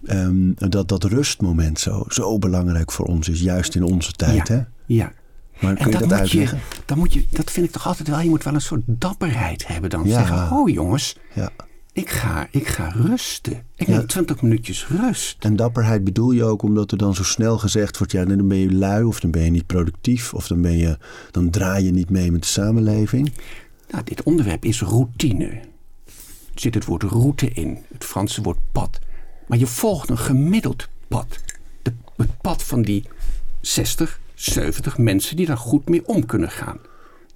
ehm, dat dat rustmoment zo, zo belangrijk voor ons is, juist in onze tijd. ja, Hè? ja. Maar kun je dat, moet je, dan moet je, dat vind ik toch altijd wel, je moet wel een soort dapperheid hebben dan. Ja. Zeggen, oh jongens, Ja. ik ga, ik ga rusten. Ik Ja. neem 20 minuutjes rust. En dapperheid bedoel je ook omdat er dan zo snel gezegd wordt: ja, dan ben je lui of dan ben je niet productief of dan, ben je, dan draai je niet mee met de samenleving. Nou, dit onderwerp is routine. Er zit het woord route in, het Franse woord pad. Maar je volgt een gemiddeld pad. De, het pad van die 60, 70 mensen die daar goed mee om kunnen gaan.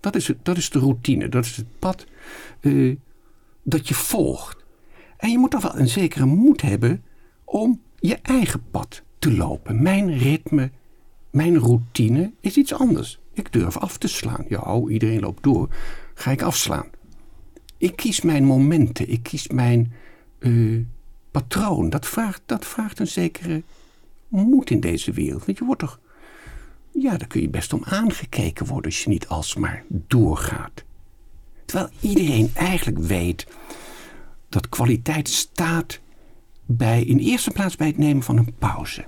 Dat is, het, dat is de routine, dat is het pad eh, dat je volgt. En je moet toch wel een zekere moed hebben om je eigen pad te lopen. Mijn ritme, mijn routine is iets anders. Ik durf af te slaan. Ja, oh, iedereen loopt door. Ga ik afslaan. Ik kies mijn momenten. Ik kies mijn, eh, patroon, dat vraagt, dat vraagt een zekere moed in deze wereld. Want je wordt toch. Ja, daar kun je best om aangekeken worden als je niet alsmaar doorgaat. Terwijl iedereen eigenlijk weet dat kwaliteit staat bij, in eerste plaats bij het nemen van een pauze.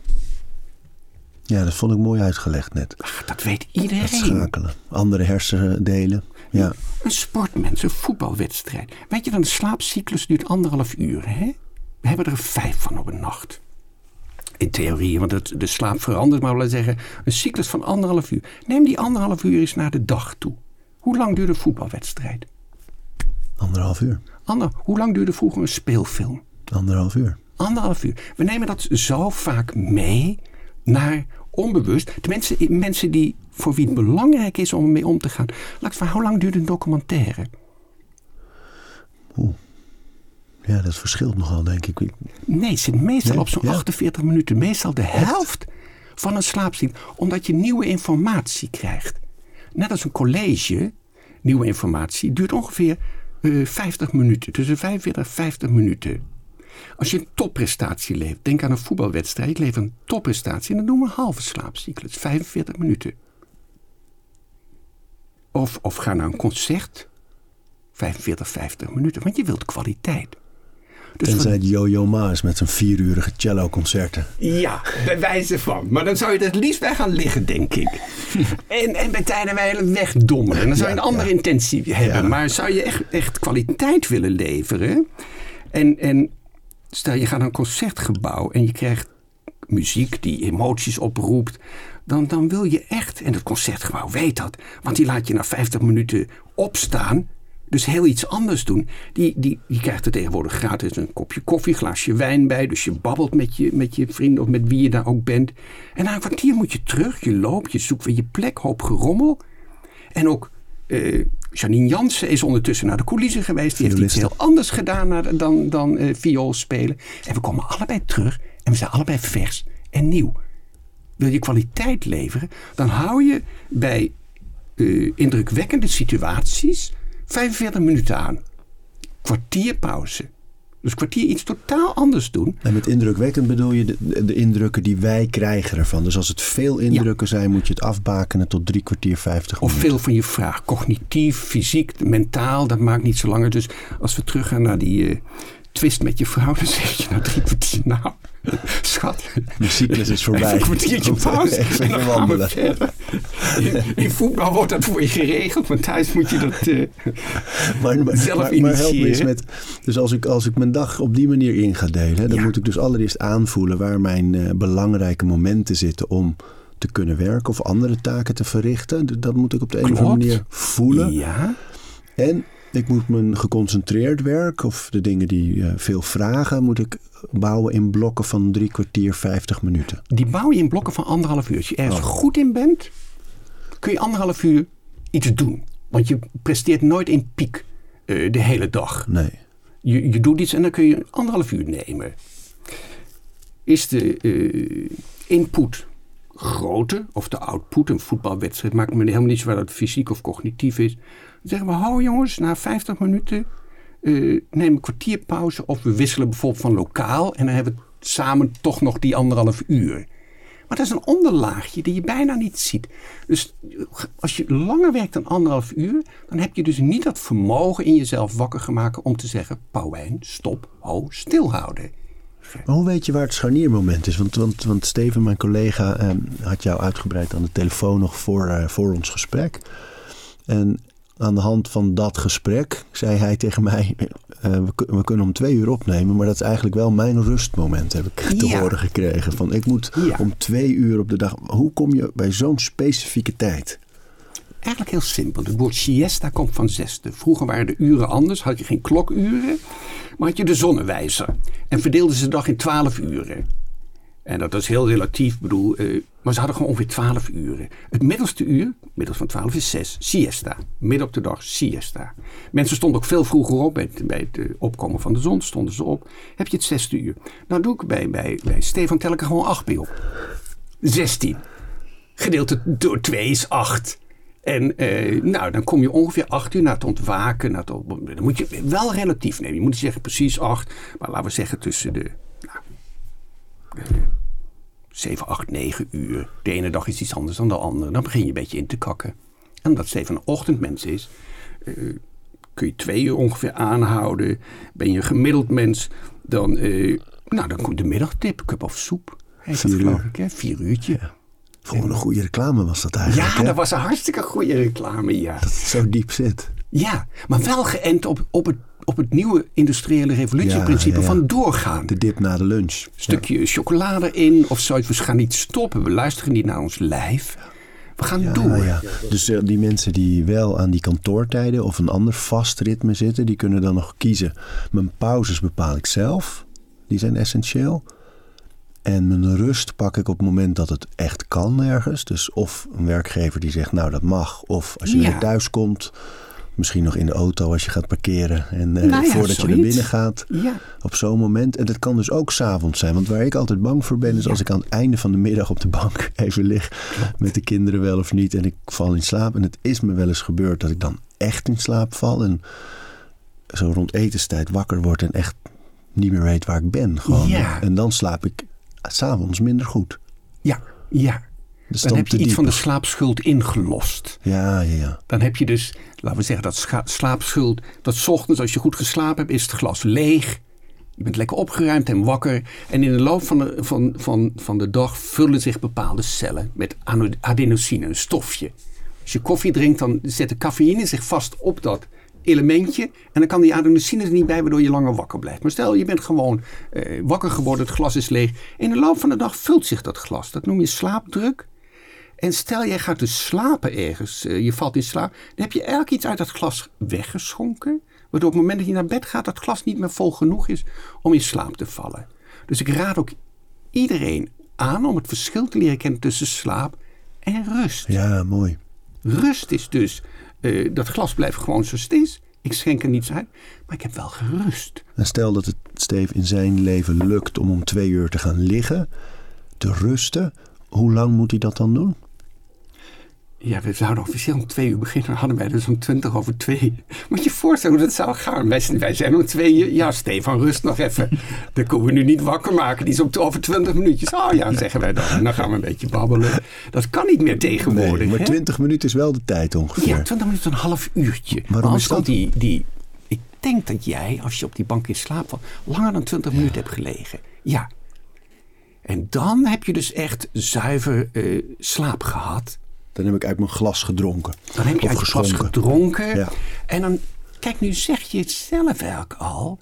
Ja, dat vond ik mooi uitgelegd net. Ach, dat weet iedereen. Het schakelen. Andere hersendelen. Ja. Een sportmens, een voetbalwedstrijd. Weet je dan, de slaapcyclus duurt anderhalf uur. Hè? We hebben er vijf van op een nacht. In theorie, want het, de slaap verandert, maar we zeggen een cyclus van anderhalf uur. Neem die anderhalf uur eens naar de dag toe. Hoe lang duurt een voetbalwedstrijd? Anderhalf uur. Ander, hoe lang duurde vroeger een speelfilm? Anderhalf uur. Anderhalf uur. We nemen dat zo vaak mee naar onbewust. De mensen, mensen die, voor wie het belangrijk is om ermee om te gaan. Laat ik hoe lang duurt een documentaire? Oeh. Ja, dat verschilt nogal, denk ik. Nee, het zit meestal op zo'n 48 minuten. Meestal de helft van een slaapziekte. Omdat je nieuwe informatie krijgt. Net als een college, nieuwe informatie, duurt ongeveer uh, eh, 50 minuten. Tussen 45 en 50 minuten. Als je een topprestatie levert, denk aan een voetbalwedstrijd. Ik lever een topprestatie en dan doen we een halve slaapcyclus, 45 minuten. Of, of ga naar een concert, 45, 50 minuten, want je wilt kwaliteit. Dus Tenzij van... Jojo Maas met zijn vierurige cello-concerten. Ja, bij wijze van. Maar dan zou je er het liefst bij gaan liggen, denk ik. *laughs* en, en bij tijden wij wegdommelen. Dan zou je een andere intentie hebben. Maar zou je echt, echt kwaliteit willen leveren... En, en Stel je gaat naar een concertgebouw en je krijgt muziek die emoties oproept. Dan, dan wil je echt, en het concertgebouw weet dat, want die laat je na 50 minuten opstaan. Dus heel iets anders doen. Die, die, die krijgt er tegenwoordig gratis een kopje koffie, glaasje wijn bij. Dus je babbelt met je, met je vrienden of met wie je daar ook bent. En na een kwartier moet je terug. Je loopt, je zoekt weer je plek, hoop gerommel. En ook uh, Janine Jansen is ondertussen naar de coulissen geweest. Die heeft iets heel anders gedaan dan, dan uh, viool spelen. En we komen allebei terug en we zijn allebei vers en nieuw. Wil je kwaliteit leveren, dan hou je bij uh, indrukwekkende situaties 45 minuten aan. Kwartier pauze. Dus kwartier iets totaal anders doen. En met indrukwekkend bedoel je de, de indrukken die wij krijgen ervan. Dus als het veel indrukken zijn, moet je het afbakenen tot drie kwartier, vijftig minuten. Of veel van je vraag. Cognitief, fysiek, mentaal, dat maakt niet zo langer. Dus als we teruggaan naar die uh, twist met je vrouw, dan zeg je nou drie kwartier. Nou, Schat. De cyclus is voorbij. Even een kwartiertje pauze. En dan wandelen. In, in, voetbal wordt dat voor je geregeld, maar thuis moet je dat uh, maar, maar, zelf maar, maar help eens met. Dus als ik, als ik mijn dag op die manier in ga delen, dan moet ik dus allereerst aanvoelen waar mijn uh, belangrijke momenten zitten om te kunnen werken of andere taken te verrichten. Dat moet ik op de een of andere manier voelen. Ja. En ik moet mijn geconcentreerd werk of de dingen die uh, veel vragen, moet ik bouwen in blokken van drie kwartier, vijftig minuten. Die bouw je in blokken van anderhalf uur. Als je ergens oh. goed in bent, kun je anderhalf uur iets doen. Want je presteert nooit in piek uh, de hele dag. Nee. Je, je doet iets en dan kun je anderhalf uur nemen. Is de uh, input groter of de output, een voetbalwedstrijd, maakt me helemaal niet zo waar dat fysiek of cognitief is. Dan zeggen we, hou jongens, na 50 minuten uh, neem een kwartier pauze of we wisselen bijvoorbeeld van lokaal en dan hebben we samen toch nog die anderhalf uur. Maar dat is een onderlaagje die je bijna niet ziet. Dus als je langer werkt dan anderhalf uur, dan heb je dus niet dat vermogen in jezelf wakker gemaakt om te zeggen: Pauwijn, stop, ho, stilhouden. Hoe weet je waar het scharniermoment is? Want, want, Steven, mijn collega, eh, had jou uitgebreid aan de telefoon nog voor, uh, voor ons gesprek. En aan de hand van dat gesprek zei hij tegen mij: uh, we, we, kunnen om twee uur opnemen, maar dat is eigenlijk wel mijn rustmoment, heb ik te horen gekregen. Van ik moet om twee uur op de dag. Hoe kom je bij zo'n specifieke tijd? Eigenlijk heel simpel. Het woord siesta komt van zesde. Vroeger waren de uren anders, had je geen klokuren, maar had je de zonnewijzer. En verdeelden ze de dag in twaalf uren. En dat is heel relatief, bedoel, uh, maar ze hadden gewoon ongeveer 12 uren. Het middelste uur, middels van 12 is 6, siesta. Midden op de dag, siesta. Mensen stonden ook veel vroeger op, bij het, bij eh, opkomen van de zon stonden ze op. Heb je het zesde uur. Nou doe ik bij, bij, bij Stefan tel er gewoon 8 bij op. 16. Gedeeld door 2 is 8. En eh, nou, dan kom je ongeveer acht uur na het ontwaken. Na het dan moet je wel relatief nemen. Je moet niet zeggen precies acht. Maar laten we zeggen tussen de nou, eh, zeven, acht, negen uur. De ene dag is iets anders dan de andere. Dan begin je een beetje in te kakken. En omdat Steve een ochtendmens is, eh, kun je twee uur ongeveer aanhouden. Ben je een gemiddeld mens, dan, eh, nou, dan komt de middagtip, cup of soep. Heet dat, Vier geloof uur. ik, hè? Vier uurtje. Gewoon een goede reclame was dat eigenlijk. Ja, hè? dat was een hartstikke goede reclame, ja. Dat het zo diep zit. Ja, maar wel geënt op, op, het, op het nieuwe industriële revolutieprincipe Ja, ja, ja. van doorgaan. De dip na de lunch. stukje chocolade in of zoiets. We gaan niet stoppen. We luisteren niet naar ons lijf. We gaan Ja, door. ja. Dus eh, die mensen die wel aan die kantoortijden of een ander vast ritme zitten, die kunnen dan nog kiezen. Mijn pauzes bepaal ik zelf. Die zijn essentieel. En mijn rust pak ik op het moment dat het echt kan ergens. Dus of een werkgever die zegt, nou dat mag. Of als je Ja. weer thuis komt, misschien nog in de auto als je gaat parkeren. En eh, Nou ja, voordat je naar binnen gaat. Ja. Op zo'n moment. En dat kan dus ook s'avonds zijn. Want waar ik altijd bang voor ben, is als ik aan het einde van de middag op de bank *laughs* even lig. Met de kinderen wel of niet. En ik val in slaap. En het is me wel eens gebeurd dat ik dan echt in slaap val. En zo rond etenstijd wakker word en echt niet meer weet waar ik ben. Gewoon. En dan slaap ik s'avonds minder goed. Ja, ja. Dan heb je iets van de slaapschuld ingelost. Ja, ja, ja. Dan heb je dus, laten we zeggen, dat slaapschuld. Dat 's ochtends, als je goed geslapen hebt, is het glas leeg. Je bent lekker opgeruimd en wakker. En in de loop van de, van, van, van de dag vullen zich bepaalde cellen met adenosine, een stofje. Als je koffie drinkt, dan zet de cafeïne zich vast op dat elementje. En dan kan die adenosine er niet bij, waardoor je langer wakker blijft. Maar stel, je bent gewoon eh, wakker geworden, het glas is leeg. In de loop van de dag vult zich dat glas. Dat noem je slaapdruk. En stel jij gaat dus slapen ergens, eh, je valt in slaap, dan heb je eigenlijk iets uit dat glas weggeschonken. Waardoor op het moment dat je naar bed gaat, dat glas niet meer vol genoeg is om in slaap te vallen. Dus ik raad ook iedereen aan om het verschil te leren kennen tussen slaap en rust. Ja, mooi. Rust is dus, eh, dat glas blijft gewoon zoals het is. Ik schenk er niets uit, maar ik heb wel gerust. En stel dat het Steve in zijn leven lukt om om twee uur te gaan liggen, te rusten. Hoe lang moet hij dat dan doen? Ja, we zouden officieel om twee uur beginnen. Hadden wij dus om twintig over twee. Moet je je voorstellen hoe dat zou gaan. Wij, zijn- wij zijn om twee uur. Ja, Stefan, rust nog even. Dan kunnen we nu niet wakker maken. Die is op over twintig minuutjes. Oh ja, zeggen wij dan. En dan gaan we een beetje babbelen. Dat kan niet meer tegenwoordig. Nee, maar? 20 minuten is wel de tijd ongeveer. Ja, 20 minuten, een half uurtje. Waarom maar als is dat? dan Die, die, ik denk dat jij, als je op die bank in slaap valt, langer dan 20 minuten hebt gelegen. Ja. En dan heb je dus echt zuiver eh, slaap gehad. Dan heb ik uit mijn glas gedronken. Dan heb je uit je glas gedronken. Ja. En dan, kijk, nu zeg je het zelf eigenlijk al,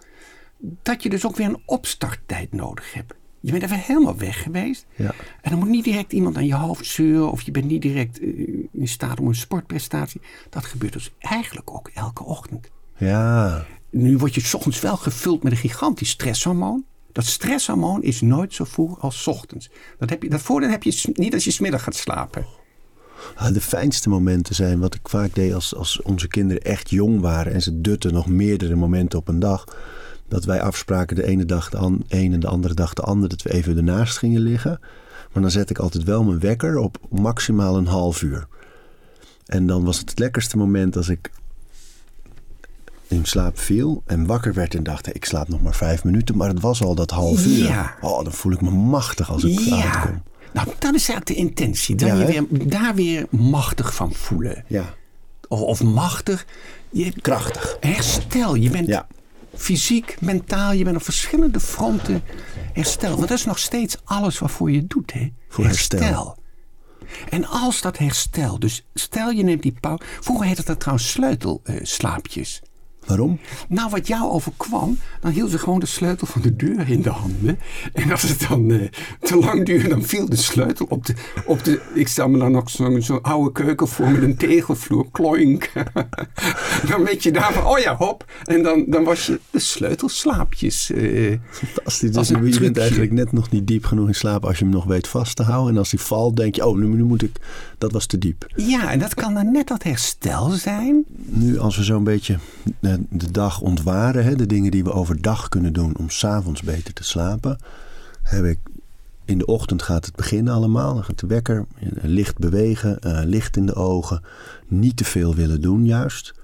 dat je dus ook weer een opstarttijd nodig hebt. Je bent even helemaal weg geweest. Ja. En dan moet niet direct iemand aan je hoofd zeuren. Of je bent niet direct eh, in staat om een sportprestatie. Dat gebeurt dus eigenlijk ook elke ochtend. Ja, Nu word je 's ochtends wel gevuld met een gigantisch stresshormoon. Dat stresshormoon is nooit zo vroeg als 's ochtends. Dat, heb je, dat voordeel heb je niet als je smiddag gaat slapen. Ah, de fijnste momenten zijn wat ik vaak deed als, als onze kinderen echt jong waren en ze dutten nog meerdere momenten op een dag. Dat wij afspraken de ene dag de an- een en de andere dag de andere, dat we even ernaast gingen liggen. Maar dan zet ik altijd wel mijn wekker op maximaal een half uur. En dan was het het lekkerste moment als ik in slaap viel en wakker werd en dacht, ik slaap nog maar vijf minuten. Maar het was al dat half uur. Ja. Oh, dan voel ik me machtig als ik uitkom. Nou, dat is eigenlijk de intentie. Dan Ja, je weer, daar weer machtig van voelen. Ja, Of, of machtig. Je, krachtig. herstel. Je bent Ja. fysiek, mentaal. Je bent op verschillende fronten herstel. Want dat is nog steeds alles waarvoor je doet. Hè? Voor herstel. En als dat herstel, dus stel je neemt die pauze. Vroeger heette dat trouwens sleutelslaapjes. Waarom? Nou, wat jou overkwam, dan hield ze gewoon de sleutel van de deur in de handen. En als het dan eh, te lang duurde, dan viel de sleutel op de... Op de ik stel me dan nog zo'n zo'n oude keuken voor met een tegelvloer. Kloink. *laughs* dan weet je daar van, oh ja, hop. En dan, dan was je de sleutelslaapjes. eh, Fantastisch. Als Dus je bent trucje. eigenlijk net nog niet diep genoeg in slaap als je hem nog weet vast te houden. En als hij valt, denk je, oh, nu, nu moet ik... Dat was te diep. ja, en dat kan dan net dat herstel zijn. Nu als we zo'n beetje eh, de dag ontwaren, hè, de dingen die we overdag kunnen doen om s'avonds beter te slapen, heb ik in de ochtend gaat het beginnen allemaal. Dan gaat de wekker, licht bewegen, uh, licht in de ogen. Niet te veel willen doen juist.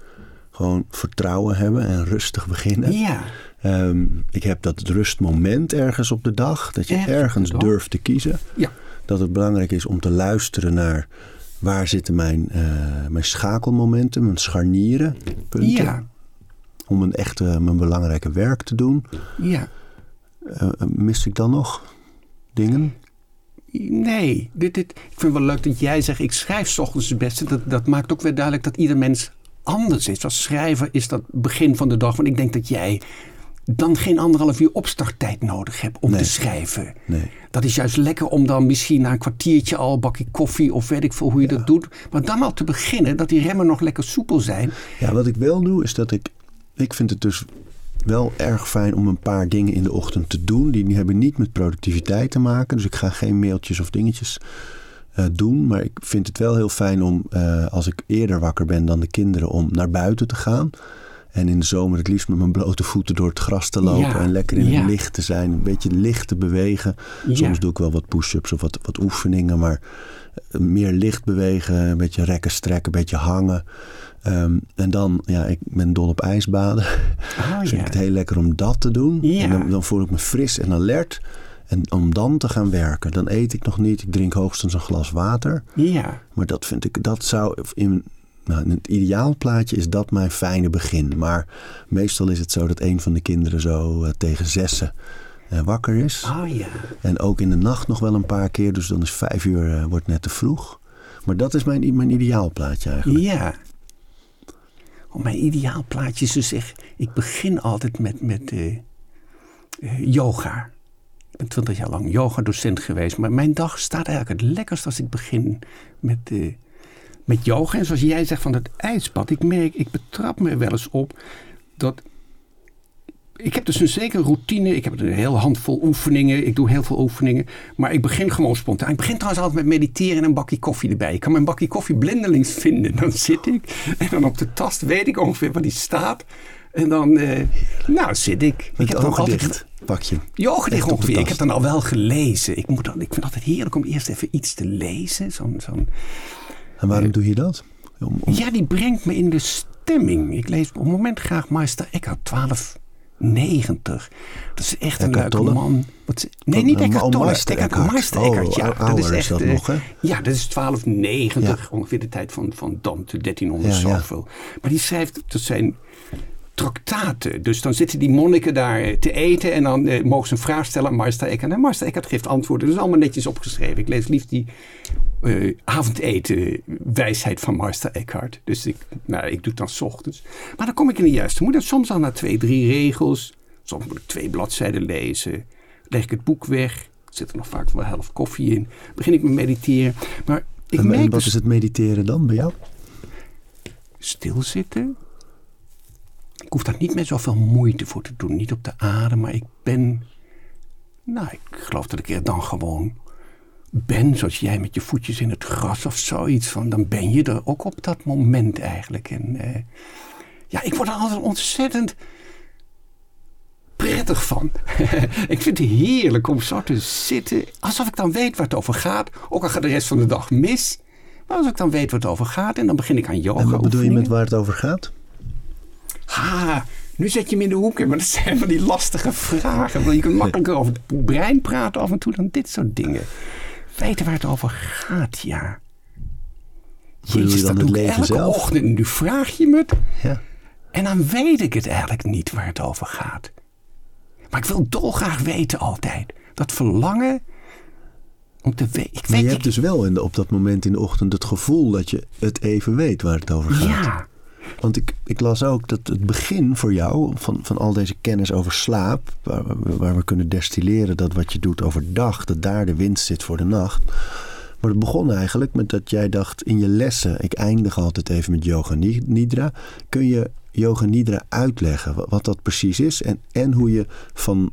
Gewoon vertrouwen hebben en rustig beginnen. Ja. Ehm, ik heb dat rustmoment ergens op de dag. Dat je ergens durft te kiezen. Ja. Dat het belangrijk is om te luisteren naar waar zitten mijn, uh, mijn schakelmomenten, mijn scharnieren, punten. Ja. Om een echte, mijn belangrijke werk te doen. Ja. Uh, mis ik dan nog dingen? Nee, dit, dit, ik vind het wel leuk dat jij zegt, ik schrijf s ochtends het beste. Dat, dat maakt ook weer duidelijk dat ieder mens anders is. Als schrijver is dat begin van de dag. Want ik denk dat jij dan geen anderhalf uur opstarttijd nodig hebt om te schrijven. Nee. Dat is juist lekker om dan misschien na een kwartiertje al een bakje koffie of weet ik veel hoe je dat doet. Maar dan al te beginnen, dat die remmen nog lekker soepel zijn. Ja, wat ik wel doe is dat ik, ik vind het dus wel erg fijn om een paar dingen in de ochtend te doen. Die hebben niet met productiviteit te maken. Dus ik ga geen mailtjes of dingetjes uh, doen. Maar ik vind het wel heel fijn om, uh, als ik eerder wakker ben dan de kinderen, om naar buiten te gaan. En in de zomer het liefst met mijn blote voeten door het gras te lopen. Ja, en lekker in ja. het licht te zijn. Een beetje licht te bewegen. Ja. Soms doe ik wel wat push-ups of wat, wat oefeningen. Maar eh, meer licht bewegen. Een beetje rekken, strekken, een beetje hangen. Um, en dan, ja, ik ben dol op ijsbaden. Ah, *laughs* vind ja. ik het heel lekker om dat te doen. Ja. En dan, dan voel ik me fris en alert. En om dan te gaan werken, dan eet ik nog niet. Ik drink hoogstens een glas water. Ja, Maar dat vind ik, dat zou in, nou, in het ideaalplaatje is dat mijn fijne begin. Maar meestal is het zo dat een van de kinderen zo uh, tegen zessen uh, wakker is. oh ja. En ook in de nacht nog wel een paar keer. Dus dan is vijf uur uh, wordt net te vroeg. Maar dat is mijn, mijn ideaalplaatje eigenlijk. Ja. Oh, mijn ideaalplaatje is dus echt... Ik begin altijd met, met uh, yoga. Ik ben twintig jaar lang yogadocent geweest. Maar mijn dag staat eigenlijk het lekkerst als ik begin met, uh, met yoga. En zoals jij zegt van het ijsbad. Ik merk, ik betrap me wel eens op dat... Ik heb dus een zekere routine. Ik heb een heel handvol oefeningen. Ik doe heel veel oefeningen. Maar ik begin gewoon spontaan. Ik begin trouwens altijd met mediteren en een bakje koffie erbij. Ik kan mijn bakje koffie blindelings vinden. Dan zit ik. En dan op de tast weet ik ongeveer waar die staat. En dan, uh, nou, zit ik. Met ik heb dan altijd dicht, pak je. Je ogen dicht ongeveer. Ik heb dan al wel gelezen. Ik, moet dan, ik vind het altijd heerlijk om eerst even iets te lezen. Zo'n, zo'n, en waarom uh, doe je dat? Om, om... Ja, die brengt me in de stemming. Ik lees op het moment graag Meister Eckhart 12. 90. Dat is echt een leuke man. Wat, nee, niet Eckhart oh, Tolle. Eckhart, Meister Eckhart, ja. Oh, dat is echt? Ja, dat is 1290. Ja. Ongeveer de tijd van, van Dante, 1300 ja, zoveel. Maar die schrijft, dat zijn traktaten. Dus dan zitten die monniken daar te eten en dan uh, mogen ze een vraag stellen aan Meister Eckhart. En Meister Eckhart geeft antwoorden. Dat is allemaal netjes opgeschreven. Ik lees liefst die uh, avondeten wijsheid van Meister Eckhart. Dus ik, nou, ik doe het dan 's ochtends. Maar dan kom ik in de juiste moed. En soms al na twee, drie regels. Soms moet ik twee bladzijden lezen. Leg ik het boek weg. Zit er nog vaak wel helft koffie in. Begin ik met mediteren. Maar ik en, merk en wat dus is het mediteren dan bij jou? Stilzitten. Ik hoef daar niet met zoveel moeite voor te doen. Niet op de adem, maar ik ben... Nou, ik geloof dat ik er dan gewoon ben. Zoals jij met je voetjes in het gras of zoiets. Van, dan ben je er ook op dat moment eigenlijk. En uh, ja, ik word er altijd ontzettend prettig van. *laughs* ik vind het heerlijk om zo te zitten. Alsof ik dan weet waar het over gaat. Ook al gaat de rest van de dag mis. Maar als ik dan weet waar het over gaat. En dan begin ik aan yoga En wat bedoel je met waar het over gaat? Ha, nu zet je me in de hoek. Maar dat zijn van die lastige vragen. Want je kunt makkelijker over het brein praten af en toe dan dit soort dingen. Weten waar het over gaat, ja. Jezus, dat doe ik elke zelf? ochtend. Nu vraag je me het. Ja. En dan weet ik het eigenlijk niet waar het over gaat. Maar ik wil dolgraag weten altijd. Dat verlangen om te weten. Maar je hebt dus wel in de, op dat moment in de ochtend het gevoel dat je het even weet waar het over gaat. Ja. Want ik, las ook dat het begin voor jou van, van al deze kennis over slaap, waar, waar we kunnen destilleren dat wat je doet overdag, dat daar de winst zit voor de nacht. Maar het begon eigenlijk met dat jij dacht in je lessen, ik eindig altijd even met yoga nidra. Kun je yoga nidra uitleggen wat dat precies is en, en hoe je van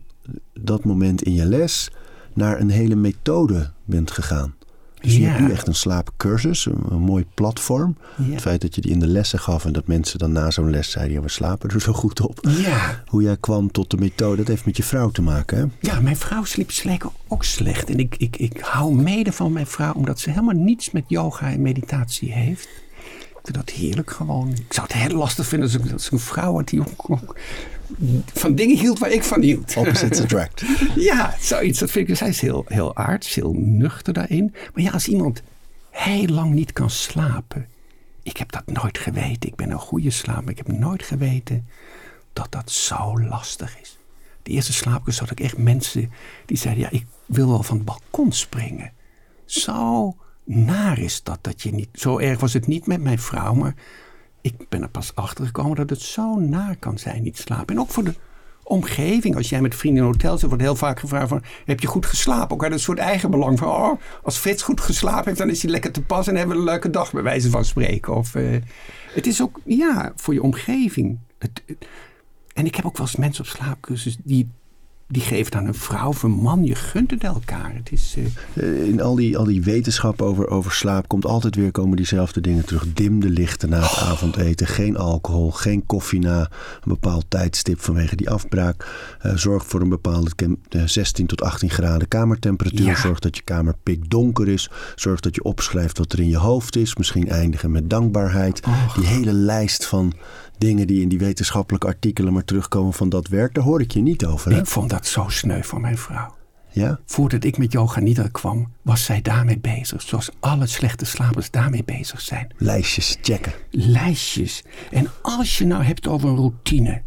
dat moment in je les naar een hele methode bent gegaan? Dus je hebt nu echt een slaapcursus, een, een mooi platform. Het feit dat je die in de lessen gaf en dat mensen dan na zo'n les zeiden... ja, we slapen er zo goed op. Ja. Hoe jij kwam tot de methode, dat heeft met je vrouw te maken, hè? Ja, mijn vrouw sliep slecht ook slecht. En ik, ik, ik hou mede van mijn vrouw omdat ze helemaal niets met yoga en meditatie heeft. Ik vind dat heerlijk gewoon. Ik zou het heel lastig vinden als ik, als een vrouw had die ook, ook van dingen hield waar ik van hield. Opposites *laughs* attract. Ja, zoiets. Dat vind ik. Zij is heel, heel aards, heel nuchter daarin. Maar ja, als iemand heel lang niet kan slapen. Ik heb dat nooit geweten. Ik ben een goede slaper. Ik heb nooit geweten dat dat zo lastig is. De eerste slaapkus had ik echt mensen die zeiden: Ja, ik wil wel van het balkon springen. Zo naar is dat dat je niet. Zo erg was het niet met mijn vrouw, maar ik ben er pas achter gekomen dat het zo naar kan zijn, niet slapen. En ook voor de omgeving. Als jij met vrienden in hotel zit, wordt heel vaak gevraagd van, heb je goed geslapen? Ook uit een soort eigen belang van, oh, als Frits goed geslapen heeft, dan is hij lekker te pas en hebben we een leuke dag, bij wijze van spreken. Of, eh, het is ook, ja, voor je omgeving. En ik heb ook wel eens mensen op slaapcursus die, die geven aan een vrouw of een man, je gunt het elkaar. Het is, eh, Eh, In al die, al die wetenschap over, over slaap komt altijd weer komen diezelfde dingen terug. Dim de lichten na het avondeten. Geen alcohol, geen koffie na een bepaald tijdstip vanwege die afbraak. Eh, zorg voor een bepaalde kem- eh, 16 tot 18 graden kamertemperatuur. Ja. Zorg dat je kamer pikdonker is. Zorg dat je opschrijft wat er in je hoofd is. Misschien eindigen met dankbaarheid. Die hele lijst van dingen die in die wetenschappelijke artikelen maar terugkomen van dat werk. Daar hoor ik je niet over. Hè? ik vond dat zo sneu van mijn vrouw. Ja? Voordat ik met yoga nidra kwam, was zij daarmee bezig. Zoals alle slechte slapers daarmee bezig zijn. Lijstjes checken. Lijstjes. En als je nou hebt over een routine.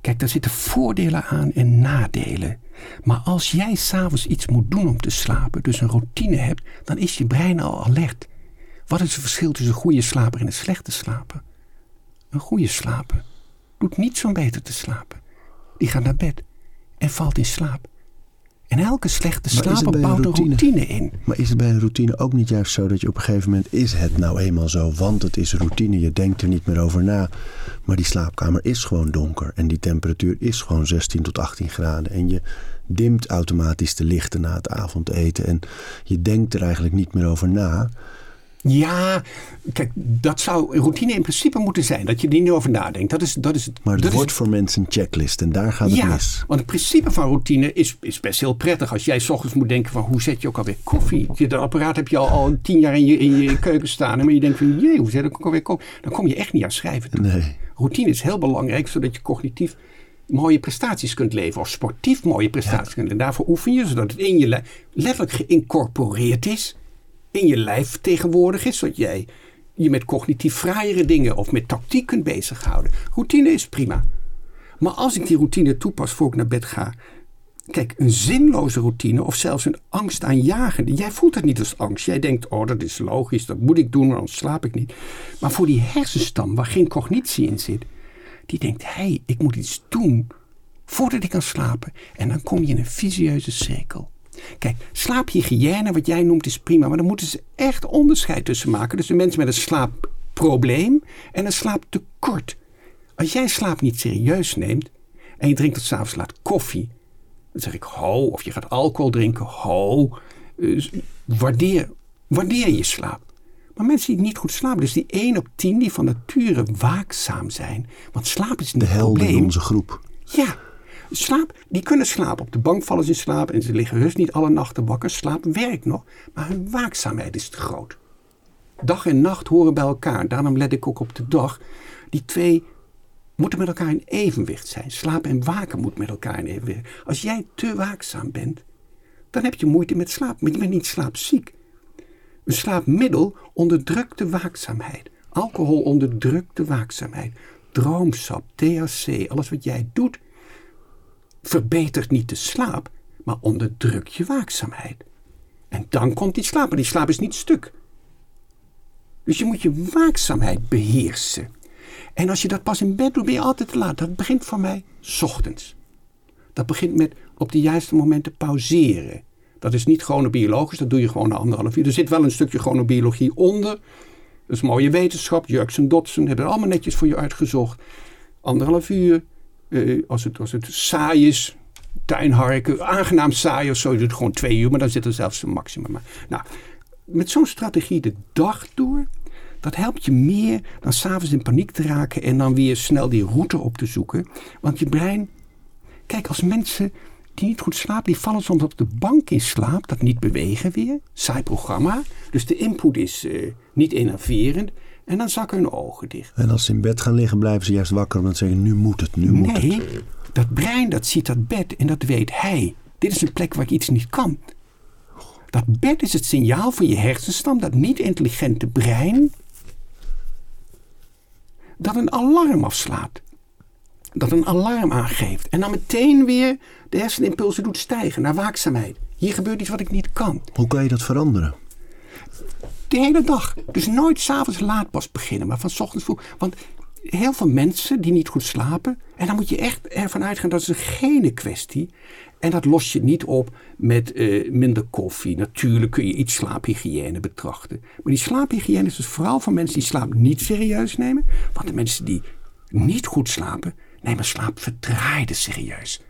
Kijk, daar zitten voordelen aan en nadelen. Maar als jij s'avonds iets moet doen om te slapen, dus een routine hebt, dan is je brein al alert. Wat is het verschil tussen een goede slaper en een slechte slaper? Een goede slaper doet niets om beter te slapen. Die gaat naar bed en valt in slaap. En elke slechte slaper een bouwt een routine? routine in. Maar is het bij een routine ook niet juist zo dat je op een gegeven moment is het nou eenmaal zo, want het is routine, je denkt er niet meer over na. Maar die slaapkamer is gewoon donker en die temperatuur is gewoon 16 tot 18 graden en je dimt automatisch de lichten na het avondeten en je denkt er eigenlijk niet meer over na. Ja, kijk, dat zou een routine in principe moeten zijn. Dat je er niet over nadenkt. Dat is, dat is het, Maar het dat wordt is, voor mensen een checklist en daar gaat het ja, mis. want het principe van routine is, is best heel prettig. Als jij 's ochtends moet denken van hoe zet je ook alweer koffie? Je- Dat apparaat heb je al, al tien jaar in je, in je keuken staan. Maar je denkt van jee, hoe zet ik ook alweer koffie? Dan kom je echt niet aan schrijven. toe. Nee. Routine is heel belangrijk, zodat je cognitief mooie prestaties kunt leveren. Of sportief mooie prestaties kunt leveren. Daarvoor oefen je, zodat het in je letterlijk geïncorporeerd is. In je lijf vertegenwoordigd is. Zodat jij je met cognitief fraaiere dingen of met tactiek kunt bezighouden. Routine is prima. Maar als ik die routine toepas voor ik naar bed ga. Kijk, een zinloze routine of zelfs een angstaanjagende. Jij voelt het niet als angst. Jij denkt, oh dat is logisch, dat moet ik doen, anders slaap ik niet. Maar voor die hersenstam waar geen cognitie in zit. Die denkt, hé, hey, ik moet iets doen voordat ik kan slapen. En dan kom je in een visieuze cirkel. Kijk, slaaphygiëne, wat jij noemt, is prima. Maar dan moeten ze echt onderscheid tussen maken. Dus de mensen met een slaapprobleem en een slaaptekort. Als jij slaap niet serieus neemt en je drinkt tot s'avonds laat koffie. Dan zeg ik ho, of je gaat alcohol drinken, ho. Dus waardeer, waardeer je slaap. Maar mensen die niet goed slapen, dus die 1 op 10 die van nature waakzaam zijn. Want slaap is niet De helden in onze groep. Ja, slaap, die kunnen slapen. Op de bank vallen ze in slaap en ze liggen rust niet alle nachten wakker. Slaap werkt nog, maar hun waakzaamheid is te groot. Dag en nacht horen bij elkaar. Daarom let ik ook op de dag. Die twee moeten met elkaar in evenwicht zijn. Slaap en waken moet met elkaar in evenwicht. Als jij te waakzaam bent, dan heb je moeite met slaap. Maar je bent niet slaapziek. Een slaapmiddel onderdrukt de waakzaamheid. Alcohol onderdrukt de waakzaamheid. Droomsap, THC, alles wat jij doet, verbetert niet de slaap, maar onderdrukt je waakzaamheid. En dan komt die slaap, maar die slaap is niet stuk. Dus je moet je waakzaamheid beheersen. En als je dat pas in bed doet, ben je altijd te laat. Dat begint voor mij ochtends. Dat begint met op de juiste momenten pauzeren. Dat is niet chronobiologisch, dat doe je gewoon na anderhalf uur. Er zit wel een stukje chronobiologie onder. Dat is mooie wetenschap. Jurks en Dotson hebben het allemaal netjes voor je uitgezocht. Anderhalf uur. Eh, als, het, als het saai is, tuinharken, aangenaam saai of zo, doe het gewoon twee uur. Maar dan zit er zelfs een maximum. Nou, met zo'n strategie de dag door, dat helpt je meer dan s'avonds in paniek te raken en dan weer snel die route op te zoeken. Want je brein, kijk, als mensen die niet goed slapen, die vallen soms op de bank in slaap, dat niet bewegen weer, saai programma. Dus de input is uh, niet enerverend. En dan zakken hun ogen dicht. En als ze in bed gaan liggen, blijven ze juist wakker omdat ze zeggen: nu moet het, nu moet nee, het. dat brein dat ziet dat bed en dat weet hij. Dit is een plek waar ik iets niet kan. Dat bed is het signaal van je hersenstam, dat niet-intelligente brein, dat een alarm afslaat. Dat een alarm aangeeft. En dan meteen weer de hersenimpulsen doet stijgen naar waakzaamheid. Hier gebeurt iets wat ik niet kan. Hoe kan je dat veranderen? De hele dag. Dus nooit s'avonds laat pas beginnen, maar van ochtends vroeg. Want heel veel mensen die niet goed slapen. En dan moet je echt ervan uitgaan dat is een gene kwestie. En dat los je niet op met uh, minder koffie. Natuurlijk kun je iets slaaphygiëne betrachten. Maar die slaaphygiëne is dus vooral voor mensen die slaap niet serieus nemen. Want de mensen die niet goed slapen, nemen slaap verdraaide serieus.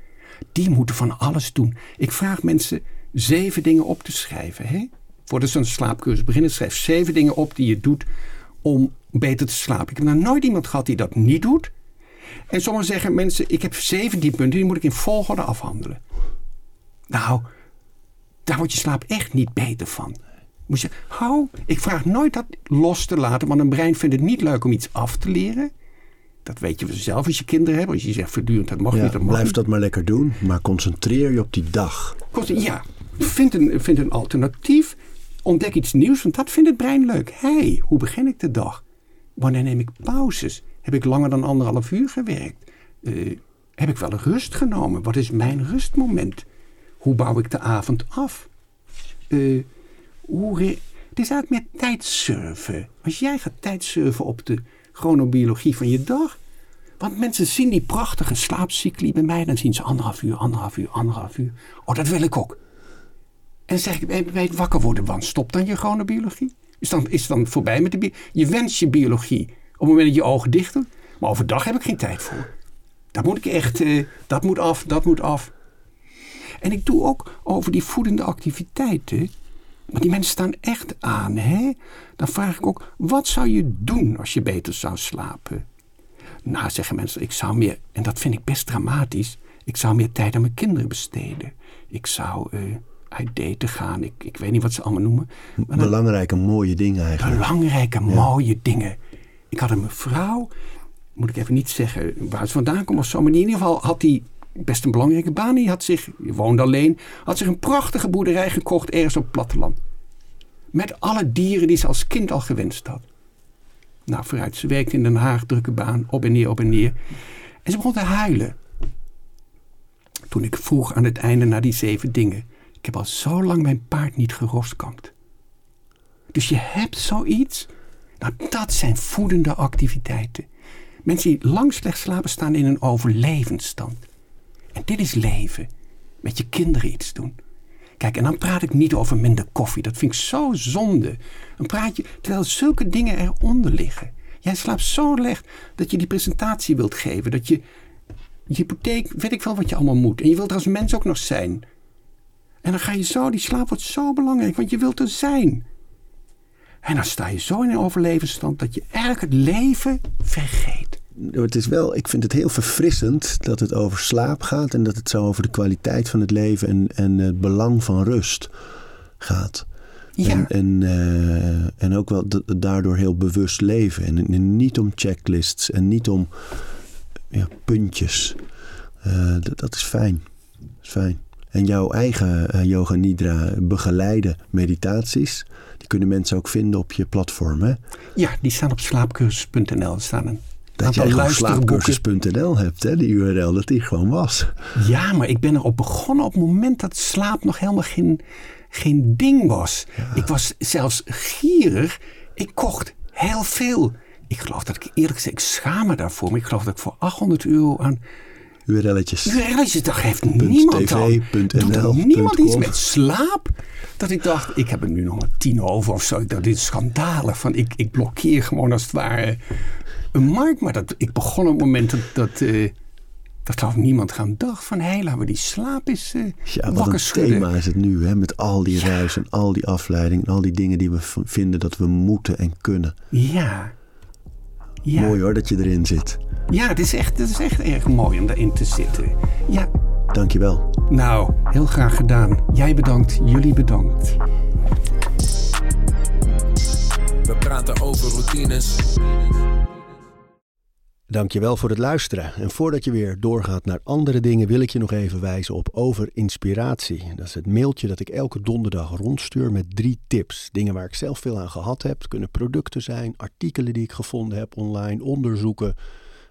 Die moeten van alles doen. Ik vraag mensen zeven dingen op te schrijven. Hè? Voordat ze een slaapcursus beginnen, schrijf zeven dingen op die je doet om beter te slapen. Ik heb nog nooit iemand gehad die dat niet doet. En sommigen zeggen mensen, ik heb 17 punten, die moet ik in volgorde afhandelen. Nou, daar wordt je slaap echt niet beter van. Moet je, hou, ik vraag nooit dat los te laten, want een brein vindt het niet leuk om iets af te leren. Dat weet je zelf als je kinderen hebt. Als je zegt voortdurend, dat mag niet, dat mag Blijf niet. dat maar lekker doen, maar concentreer je op die dag. Ja, vind een, vind een alternatief. Ontdek iets nieuws, want dat vindt het brein leuk. Hé, hey, hoe begin ik de dag? Wanneer neem ik pauzes? Heb ik langer dan anderhalf uur gewerkt? Uh, heb ik wel rust genomen? Wat is mijn rustmoment? Hoe bouw ik de avond af? Hoe het is eigenlijk meer tijdsurfen. Als jij gaat tijdsurfen op de chronobiologie van je dag. Want mensen zien die prachtige slaapcycli bij mij. Dan zien ze anderhalf uur, anderhalf uur, anderhalf uur. Oh, dat wil ik ook. En dan zeg ik, weet wakker worden, want stop dan je chronobiologie. Is dan, is dan voorbij met de biologie. Je wens je biologie op het moment dat je ogen dicht. Maar overdag heb ik geen tijd voor. Daar moet ik echt, uh, dat moet af, dat moet af. En ik doe ook over die voedende activiteiten. Maar die mensen staan echt aan. Hè? Dan vraag ik ook, wat zou je doen als je beter zou slapen? Nou, zeggen mensen, ik zou meer, en dat vind ik best dramatisch, ik zou meer tijd aan mijn kinderen besteden. Ik zou uh, uit daten gaan, ik, ik weet niet wat ze allemaal noemen. Maar belangrijke, mooie dingen eigenlijk. Belangrijke, mooie dingen. Ik had een mevrouw, moet ik even niet zeggen waar ze vandaan komt of zo, maar in ieder geval had die best een belangrijke baan. Die had zich, je woonde alleen, had zich een prachtige boerderij gekocht ergens op het platteland. Met alle dieren die ze als kind al gewenst had. Nou, vooruit, ze werkte in Den Haag, drukke baan, op en neer, op en neer. En ze begon te huilen. Toen ik vroeg aan het einde naar die zeven dingen. Ik heb al zo lang mijn paard niet geroskamd. Dus je hebt zoiets. Nou, dat zijn voedende activiteiten. Mensen die lang slecht slapen staan in een overlevensstand. En dit is leven. Met je kinderen iets doen. Kijk, en dan praat ik niet over minder koffie. Dat vind ik zo zonde. Dan praat je, terwijl zulke dingen eronder liggen. Jij slaapt zo slecht dat je die presentatie wilt geven. Dat je je hypotheek, weet ik wel wat je allemaal moet. En je wilt er als mens ook nog zijn. En dan ga je zo, die slaap wordt zo belangrijk, want je wilt er zijn. En dan sta je zo in een overlevensstand dat je eigenlijk het leven vergeet het is wel, ik vind het heel verfrissend dat het over slaap gaat en dat het zo over de kwaliteit van het leven en, en het belang van rust gaat. Ja. En, en, uh, en ook wel daardoor heel bewust leven. En, en, niet om checklists en niet om ja, puntjes. Uh, dat, dat, is fijn. Dat is fijn. En jouw eigen uh, Yoga Nidra begeleide meditaties, die kunnen mensen ook vinden op je platform, hè? Ja, die staan op slaapcursus.nl. staan een dat jij gewoon slaapcursus.nl hebt, hè, die URL, dat die gewoon was. Ja, maar ik ben erop begonnen op het moment dat slaap nog helemaal geen, geen ding was. Ik was zelfs gierig. Ik kocht heel veel. Ik geloof dat ik eerlijk gezegd, ik schaam me daarvoor, maar ik geloof dat ik voor 800 euro aan URL'tjes. URL'tjes, dat heeft niemand TV, Doet niemand iets met slaap? Dat ik dacht, ik heb er nu nog maar tien over of zo. Dacht, dit is schandalig. Van, ik, ik blokkeer gewoon als het ware een markt. Maar dat, ik begon op het moment dat, dat, uh, Dat niemand gaan dag van, hé, laten we die slaap eens uh, ja, wakker wat een thema is het nu, hè? met al die ruis en al die afleiding en al die dingen die we vinden dat we moeten en kunnen. Ja. Ja. Mooi hoor dat je erin zit. Ja, het is, echt, het is echt erg mooi om daarin te zitten. Ja, Dankjewel. nou, heel graag gedaan. Jij bedankt, jullie bedankt. We praten over routines. Dankjewel voor het luisteren. En voordat je weer doorgaat naar andere dingen, wil ik je nog even wijzen op Over Inspiratie. Dat is het mailtje dat ik elke donderdag rondstuur met drie tips. Dingen waar ik zelf veel aan gehad heb. Het kunnen producten zijn, artikelen die ik gevonden heb online, onderzoeken,